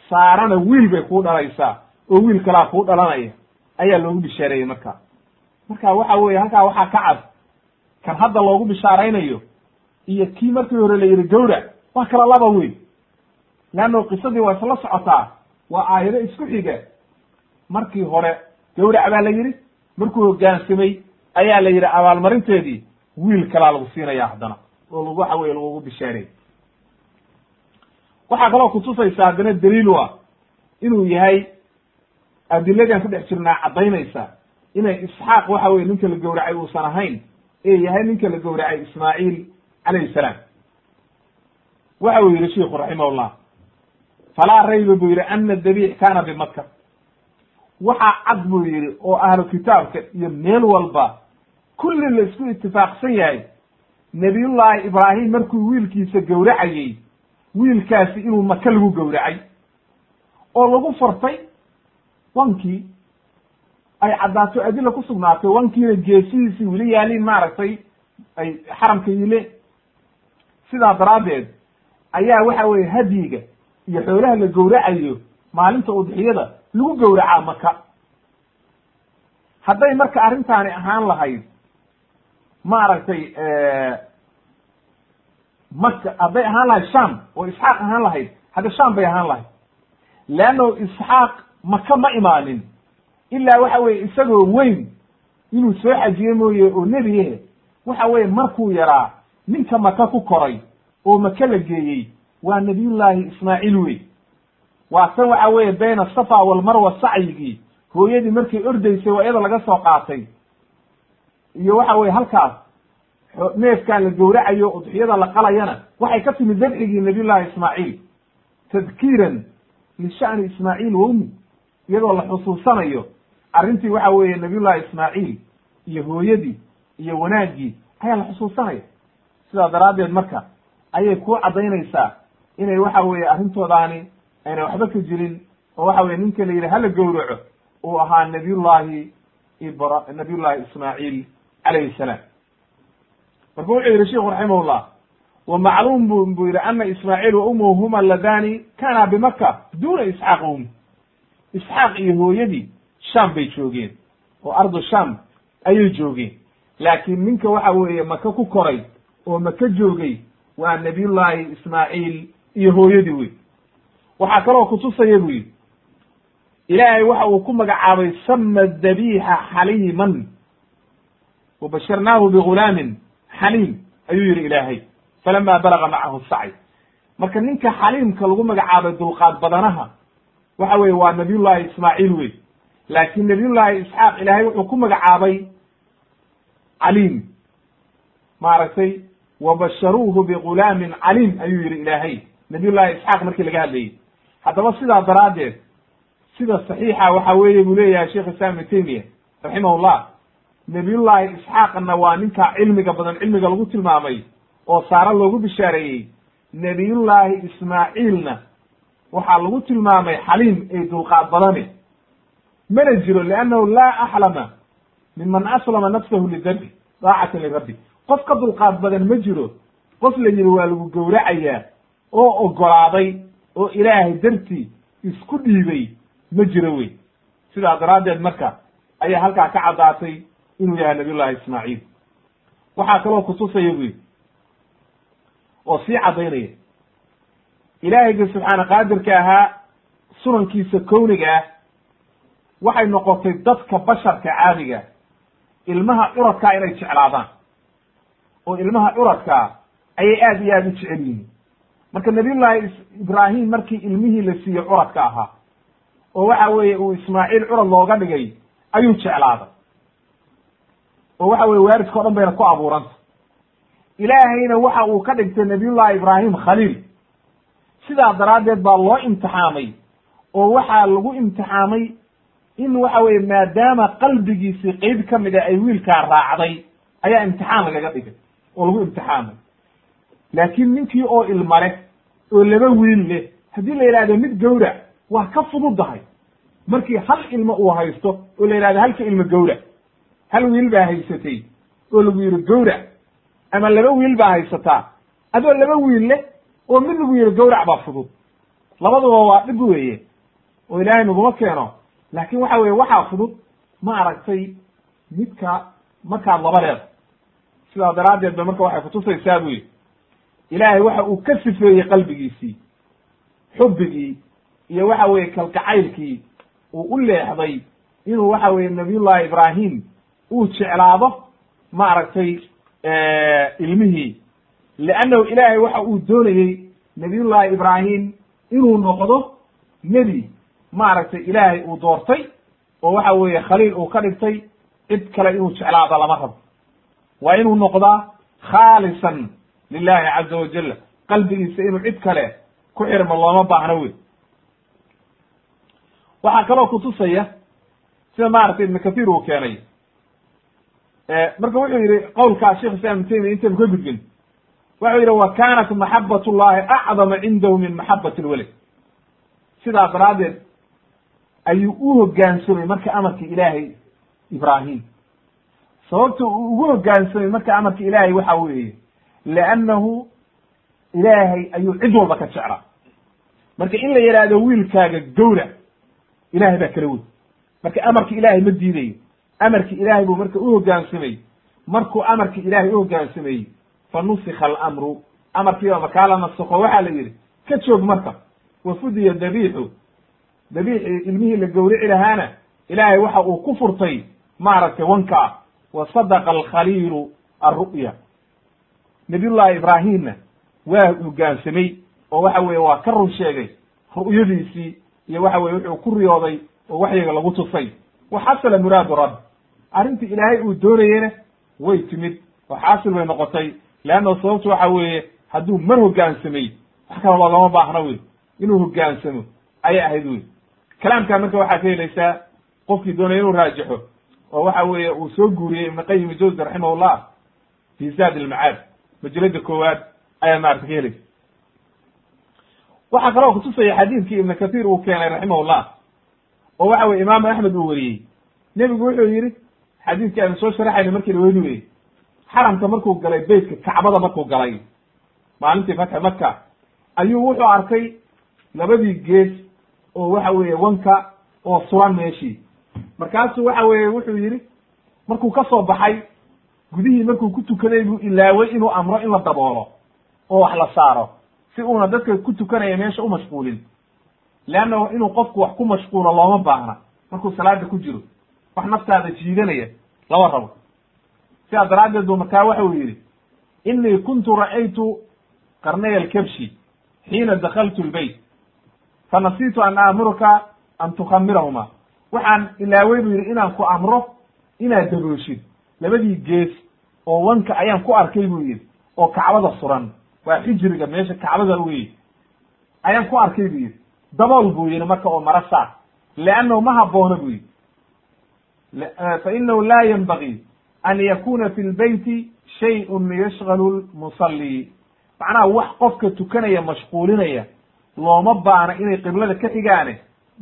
saarana wiil bay kuu dhalaysaa oo wiil kalaa kuu dhalanaya ayaa loogu bishaareeyey marka. Marka waxa weye halkaa waxaa ka cad kan hadda loogu bishaaraynayo iyo kii markii hore la yidhi gawrac waa kala laba weyn. Leanno qisadii waa isla socotaa waa aayado isku xiga. Markii hore gawrac baa la yidhi markuu hoggaansamay ayaa la yidhi abaalmarinteedii wiil kalaa lagu siinaya haddana. Oo waxa weye lagugu bishaareey waxaa kaloo kutusaysa haddana daliil u ah inuu yahay adiladaan ku dhex jirnaa caddaynaysa inay isxaaq waxa weye ninka la gowracay uusan ahayn ee yahay ninka la gowracay ismaaciil calayhi salaam. Waxa uu yihi shiku raximahullah falaa rayba buu yihi ana dabiix kana bimaka waxaa cad buu yihi oo ahlu kitaabka iyo meel walba kulli la isku itifaaqsan yahay. Nabiyullaahi ibraahim markuu wiilkiisa gowracayey wiilkaasi inuu maka lagu gowracay oo lagu furtay wankii ay caddaato adila ku sugnaatay wankiina geesihiisii weli yaaliin maaragtay ay xaramka yileen sidaa daraaddeed ayaa waxa weye hadyiga iyo xoolaha la gowracayo maalinta udxiyada lagu gowracaa maka hadday marka arrintaani ahaan lahayd maaragtay maka hadday ahaan lahayd sham oo isxaaq ahaan lahayd. Hadda sham bay ahaan lahayd. Leanno isxaaq maka ma imaanin. Ilaa waxa weye isagoo weyn inuu soo xajiye mooye oo nebiye waxa weeye markuu yaraa ninka maka ku koray oo maka la geeyey waa nabiyullaahi ismaaciil wey waa tan waxa weeye bayna asafa walmarwa sacyigii. Hooyadii markay ordaysay waa iyada laga soo qaatay iyo waxa weye halkaas neefkaan la gowracayo udxiyada la qalayana waxay ka timid dabxigii nabiyullahi ismaaciil. Tadkiiran lisha'ni ismaaciil wowmi iyadoo la xusuusanayo arrintii waxa weeye nabiyullahi ismaaciil iyo hooyadii iyo wanaaggii ayaa la xusuusanaya sidaa daraaddeed marka ayay ku caddaynaysaa inay waxa weeye arrintoodaani ayna waxba ka jirin oo waxa weye ninka la yidhi hala gowraco uu ahaa nabiyullahi ibra nabiyullahi ismaaciil calayhi salaam marka wuxuu yidhi sheiku raximahullah wa macluum bu buu yidhi ana ismaaciil wa umuhu huma ladani kana bimaka duna isxaaq um isxaaq iyo hooyadii sham bay joogeen oo ardu sham ayay joogeen laakiin ninka waxa weeye maka ku koray oo maka joogay waa nabiyullaahi ismaaciil iyo hooyadii wey waxaa kaloo kutusaya buu yidhi ilaahay waxa uu ku magacaabay sama dabiixa xaliiman wa basharnaahu bigulaamin xaliim ayuu yidhi ilaahay falama balaga macahu sacy marka ninka xaliimka lagu magacaabay dulqaad badanaha waxa weye waa nabiyullaahi ismaaciil wey laakiin nabiyullaahi isxaaq ilaahay wuxuu ku magacaabay caliim maaragtay wabasharuuhu bigulaamin caliim ayuu yidhi ilaahay nabiyullahi isxaaq markii laga hadlayey haddaba sidaa daraaddeed sida saxiixa waxa weeye buu leeyahay sheekh islam ibnu taymiya raximahullah nabiyullaahi isxaaqna waa ninkaa cilmiga badan cilmiga lagu tilmaamay oo saare loogu bishaareeyey. Nebiyullaahi ismaaciilna waxaa lagu tilmaamay xaliim ee dulqaad badane. Mana jiro liannahu laa axlama minman aslama nafsahu lidabbi daacatan lirabbi. Qof ka dulqaad badan ma jiro qof la yidhi waa lagu gowracayaa oo ogolaaday oo ilaahay dartii isku dhiibay ma jiro wey. Sidaa daraaddeed marka ayaa halkaa ka caddaatay inuu yahay nabiyullahi ismaaciil. Waxaa kaloo kutusaya bu yidhi oo sii caddaynaya ilaahayga subxaana qaadirka ahaa sunankiisa kowniga ah waxay noqotay dadka basharka caadiga ilmaha curadkaa inay jeclaadaan oo ilmaha curadkaa ayay aad iyo aada u jecel yihiin. Marka nabiyullaahi ibraahim markii ilmihii la siiyey curadka ahaa oo waxa weeye uu ismaaciil curad looga dhigay ayuu jeclaaday oo waxa weye waaridka o dhan bayna ku abuuranta. Ilaahayna waxa uu ka dhigtay nabiyullahi ibraahim khaliil. Sidaa daraaddeed baa loo imtixaamay oo waxaa lagu imtixaamay in waxa weye maadaama qalbigiisii qeyb ka mid a ay wiilkaa raacday ayaa imtixaan lagaga dhigay oo lagu imtixaamay. Laakiin ninkii oo ilma oo laba wiil leh haddii la yidhahdo mid gowrac waa ka fududahay. Markii hal ilmo uu haysto oo la yidhahdo halka ilmo gowrac hal wiil baa haysatay oo lagu yidhi gowrac ama laba wiil baa haysataa adoo laba wiil leh oo mid lagu yidhi gowrac baa fudud. Labaduba waa dhib weeye oo ilaahay naguma keeno. Laakin waxa weye waxaa fudud ma aragtay midka markaad laba leeda sidaa daraaddeed ba marka waxay kutusaysaa bu yidhi ilaahay waxa uu ka sifeeyey qalbigiisii xubbigii iyo waxa weeye kalgacaylkii uu u leexday inuu waxa weeye nabiyullahi ibraahim uu jeclaado maaragtay ilmihii. Liannahu ilaahay waxa uu doonayey nabiyullahi ibraahim inuu noqdo nebi maaragtay ilaahay uu doortay oo waxa weeye khaliil uu ka dhigtay cid kale inuu jeclaado lama rabo. Waa inuu noqdaa khaalisan lilahi caza wajal qalbigiisa inuu cid kale ku xirmo looma baahno wey waxaa kaloo kutusaya sida maaragtay ibnu kathiir uu keenay marka wuxuu yihi qowlkaa sheekh islam ibn taymiya intaynu ka gudbin. Wuxuu yihi wa kanat maxabat llahi acdama cindahu min maxabati lwalad sidaa daraaddeed ayuu u hoggaansamay marka amarka ilaahay ibraahim. Sababta uu ugu hoggaansamay marka amarka ilaahay waxa weeye liannahu ilaahay ayuu cid walba ka jeclaa. Marka in la yidhaahdo wiilkaaga gowrac ilahay baa kala wey marka amarka ilaahay ma diidayo amarki ilaahay buu marka u hoggaansamay markuu amarki ilaahay u hoggaansameeyey fa nusikha alamru. Amarkiiba markaa la nasakho waxaa la yidhi ka joog marka wa fudiya dabiixu. Dabiixii ilmihii la gowrici lahaana ilaahay waxa uu ku furtay maaragtay wankaa wa sadaqa alkhaliilu alru'ya nabiyullahi ibraahimna waa hoggaansamay oo waxa weeye waa ka run sheegay ru'yadiisii iyo waxa weye wuxuu ku riyooday oo waxyiga lagu tusay. Wa xasala muraadu rabb arrintii ilaahay uu doonayena way timid. Oo xaasil bay noqotay. Leanna sababtu waxa weeye hadduu mar hoggaansamay wax kale loogama baahna wey inuu hoggaansamo ayay ahayd wey kalaamkaa marka waxaa ka helaysaa qofkii doonaya inuu raajixo oo waxa weeye uu soo guuriyey ibn qayim jawzi raximahullah fi zaad ilmacaad majalada koowaad ayaa maarata ka helaysa. Waxaa kaloo kutusaya xadiidkii ibn kathir uu keenay raximahullah oo waxa weye imaamu axmed uu wariyey. Nebigu wuxuu yidhi xadiidkii aynu soo sharaxayna markii la weyni xaramka markuu galay beytka kacbada markuu galay maalintii fatxi maka ayuu wuxuu arkay labadii gees oo waxa weeye wanka oo suran meeshii markaasuu waxa weeye wuxuu yidhi markuu ka soo baxay gudihii markuu ku tukaday buu ilaaway inuu amro in la daboolo oo wax la saaro si uuna dadka ku tukanaya meesha u mashquulin. Leanna inuu qofku wax ku mashquulo looma baahna markuu salaada ku jiro wax naftaada jiidanaya lama rabo. Sidaa daraaddeed buu markaa waxa uu yidhi inii kuntu ra'aytu qarnay alkabshi xiina dakaltu lbeyt fanasiitu an aamuruka an tukhamirahuma waxaan ilaawey buu yidhi inaan ku amro inaad dabooshid labadii gees oo wanka ayaan ku arkay buu yidhi oo kacbada suran waa xijriga meesha kacbada wey ayaan ku arkay buu yidhi dabool buu yidhi marka oo mara saar leannahu ma habboona buu yidhi inahu laa yanbagii an yakuna fi lbeyti shayun yashgalu lmusalli macnaha wax qofka tukanaya mashquulinaya looma baana inay qiblada ka xigaane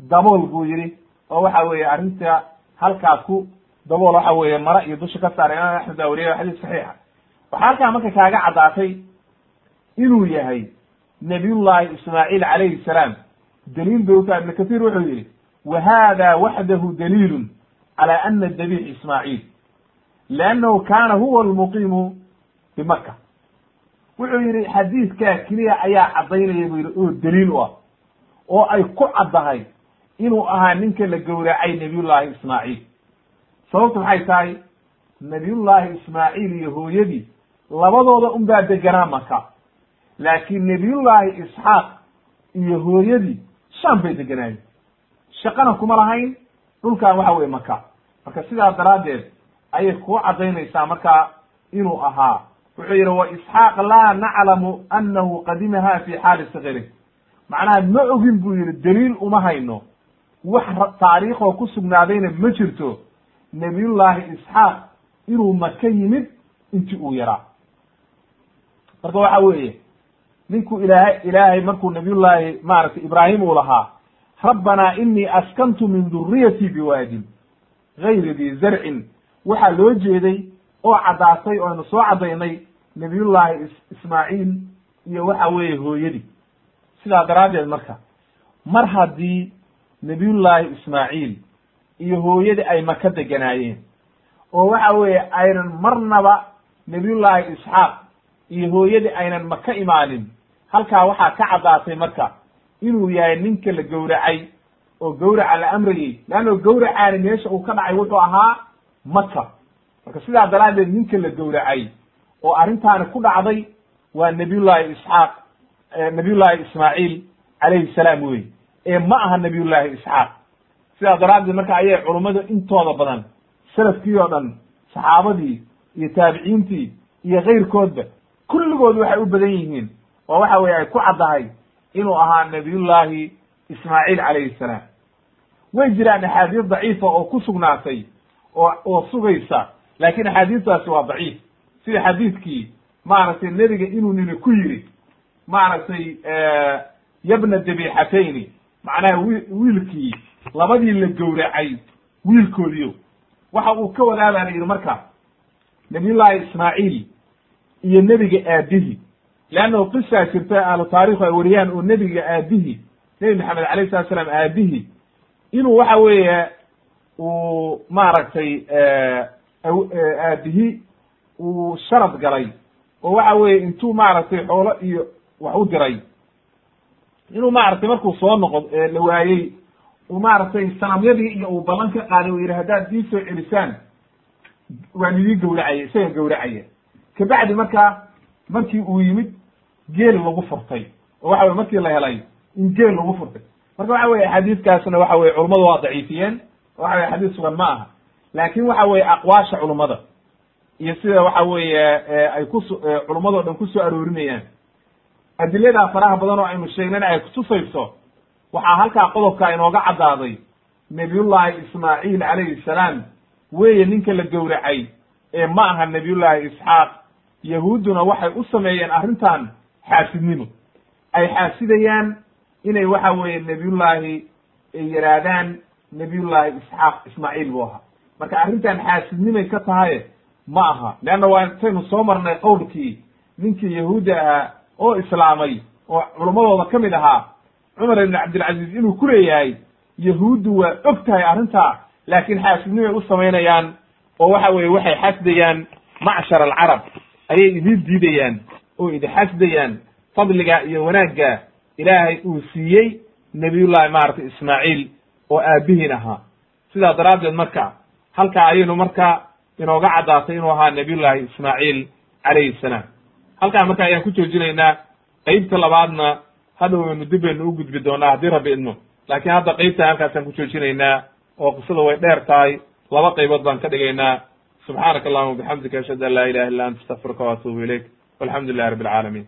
dabool buu yidhi oo waxa weeye arrinta halkaa ku dabool waxa weeye mara iyo dusha ka saara imaam axmed baa wariya xadiis saxiixa waxaa halkaa marka kaaga caddaatay inuu yahay nabiyullahi ismaaciil calayhi salaam daliil bay utaa ibn kathir wuxuu yidhi wa hada waxdahu daliilun cala ana dabiix ismaaciil liannahu kana huwa almuqiimu bimaka wuxuu yidhi xadiidkaa keliya ayaa caddaynaya buu yidhi oo daliil u ah oo ay ku caddahay inuu ahaa ninka la gowracay nabiyullaahi ismaaciil sababtu maxay tahay nabiyullaahi ismaaciil iyo hooyadii labadooda un baa deganaa maka laakiin nebiyullaahi isxaaq iyo hooyadii sham bay deganaayeen shaqana kuma lahayn dhulkan waxa weye maka marka sidaa daraaddeed ayay kuu caddaynaysaa markaa inuu ahaa. Wuxuu yidhi wa isxaaq laa naclamu annahu qadimaha fi xaali sikiri macnaha ma ogin buu yidhi daliil uma hayno. Wax taariikhoo ku sugnaadayna ma jirto. Nebiyullaahi isxaaq inuu maka yimid intii uu yaraa marka waxa weeye ninkuu ilaahay ilaahay markuu nabiyullaahi maaragtay ibraahim uu lahaa rabbanaa inii askantu min duriyatii biwaadin gayri di zarcin. Waxaa loo jeeday oo caddaatay oo soo caddaynay nabiyullaahi ismaaciil iyo waxa weeye hooyadii. Sidaa daraaddeed marka mar haddii nabiyullaahi ismaaciil iyo hooyadii ay maka deganaayeen oo waxa weeye aynan marnaba nabiyullaahi isxaaq iyo hooyadii aynan maka imaanin halkaa waxaa ka caddaatay marka inuu yahay ninka la gowracay oo gowraca la amrayey leanno gowracaani meesha uu ka dhacay wuxuu ahaa maka marka sidaa daraaddeed ninka la gowracay oo arrintaani ku dhacday waa nabiyullaahi isxaaq nabiyullaahi ismaaciil calayhi salaam wey ee ma aha nabiyullaahi isxaaq. Sidaa daraaddeed marka ayay culummadu intooda badan salafkii oo dhan saxaabadii iyo taabiciintii iyo kayrkoodba kulligood waxay u badan yihiin oo waxa weye ay ku caddahay inuu ahaa nabiyullaahi ismaaciil calayhi salaam. Way jiraan axaadiis daciifa oo ku sugnaatay oo oo sugaysa laakiin axaadiistaasi waa daciif. Sida xadiidkii maaragtay nebiga inuu nini ku yidhi maaragtay yabna dabixatayni macnaha wi wiilkii labadii la gowracay wiilkoodiyo. Waxa uu ka wadaa baa la yidhi marka nabiyullaahi ismaaciil iyo nebiga aabbihi leannahu qisaa jirta ahlu taarikhu ay wariyaan oo nebiga aabbihi nebi maxamed alayh salatu slam aabbihi inuu waxa weeye uu maaragtay aabihi uu sharad galay oo waxa weeye intuu maaragtay xoolo iyo wax u diray. Inuu maaragtay markuu soo noqo la waayey uu maaragtay sanamyadii iyo uu ballan ka qaaday uu yidhi haddaad ii soo celisaan waan idii gawracaya isaga gawracaya kabacdi markaa markii uu yimid geel lagu furtay oo waxa weye markii la helay in geel lagu furtay. Marka waxa weye xadiiskaasna waxa weye culummadu waa daciifiyeen waxa weye xadiis sugan ma aha. Laakin waxa weye aqwaasha culummada iyo sida waxa weeye ay kus culummadoo dhan ku soo aroorinayaan. Adiladaa faraha badan oo aynu sheegnayna ay kutusayso waxaa halkaa qodobka inooga caddaaday nabiyullahi ismaaciil calayhi salaam weeye ninka la gowracay ee ma aha nabiyullahi isxaaq. Yahuudduna waxay u sameeyeen arrintan xaasidnimo. Ay xaasidayaan inay waxa weeye nabiyullaahi ay yidhaahdaan nabiyullaahi isxaaq ismaaciil buu ahaa. Marka arrintan xaasidnimay ka tahaye ma aha. Leanna waa intaynu soo marnay qowlkii ninkii yahuudda ahaa oo islaamay oo culummadooda ka mid ahaa. Cumar ibn cabdilcaziiz inuu ku leeyahay yahuuddu waa og tahay arrintaa laakiin xaasidnimay u samaynayaan oo waxa weeye waxay xasdayaan macshar alcarab. Ayay idin diidayaan oo idi xasdayaan fadliga iyo wanaagga ilaahay uu siiyey nabiyullahi maaragtay ismaaciil oo aabihiin ahaa. Sidaa daraaddeed marka halkaa ayaynu marka inooga caddaatay inuu ahaa nabiyullahi ismaaciil calayhi salaam. Halkaa marka ayaan ku joojinaynaa qeybta labaadna hadhowaynu dib baynu u gudbi doonaa haddii rabbi idmo laakiin hadda qeybta halkaasaan ku joojinaynaa oo qisada way dheer tahay laba qaybood baan ka dhigaynaa. Subxaanaka allahuma bixamdika ashhadu an laa ilaha illa anta astaqfiruka wa atuubu ilayk. Walxamdu lilahi rabbi alcaalamiin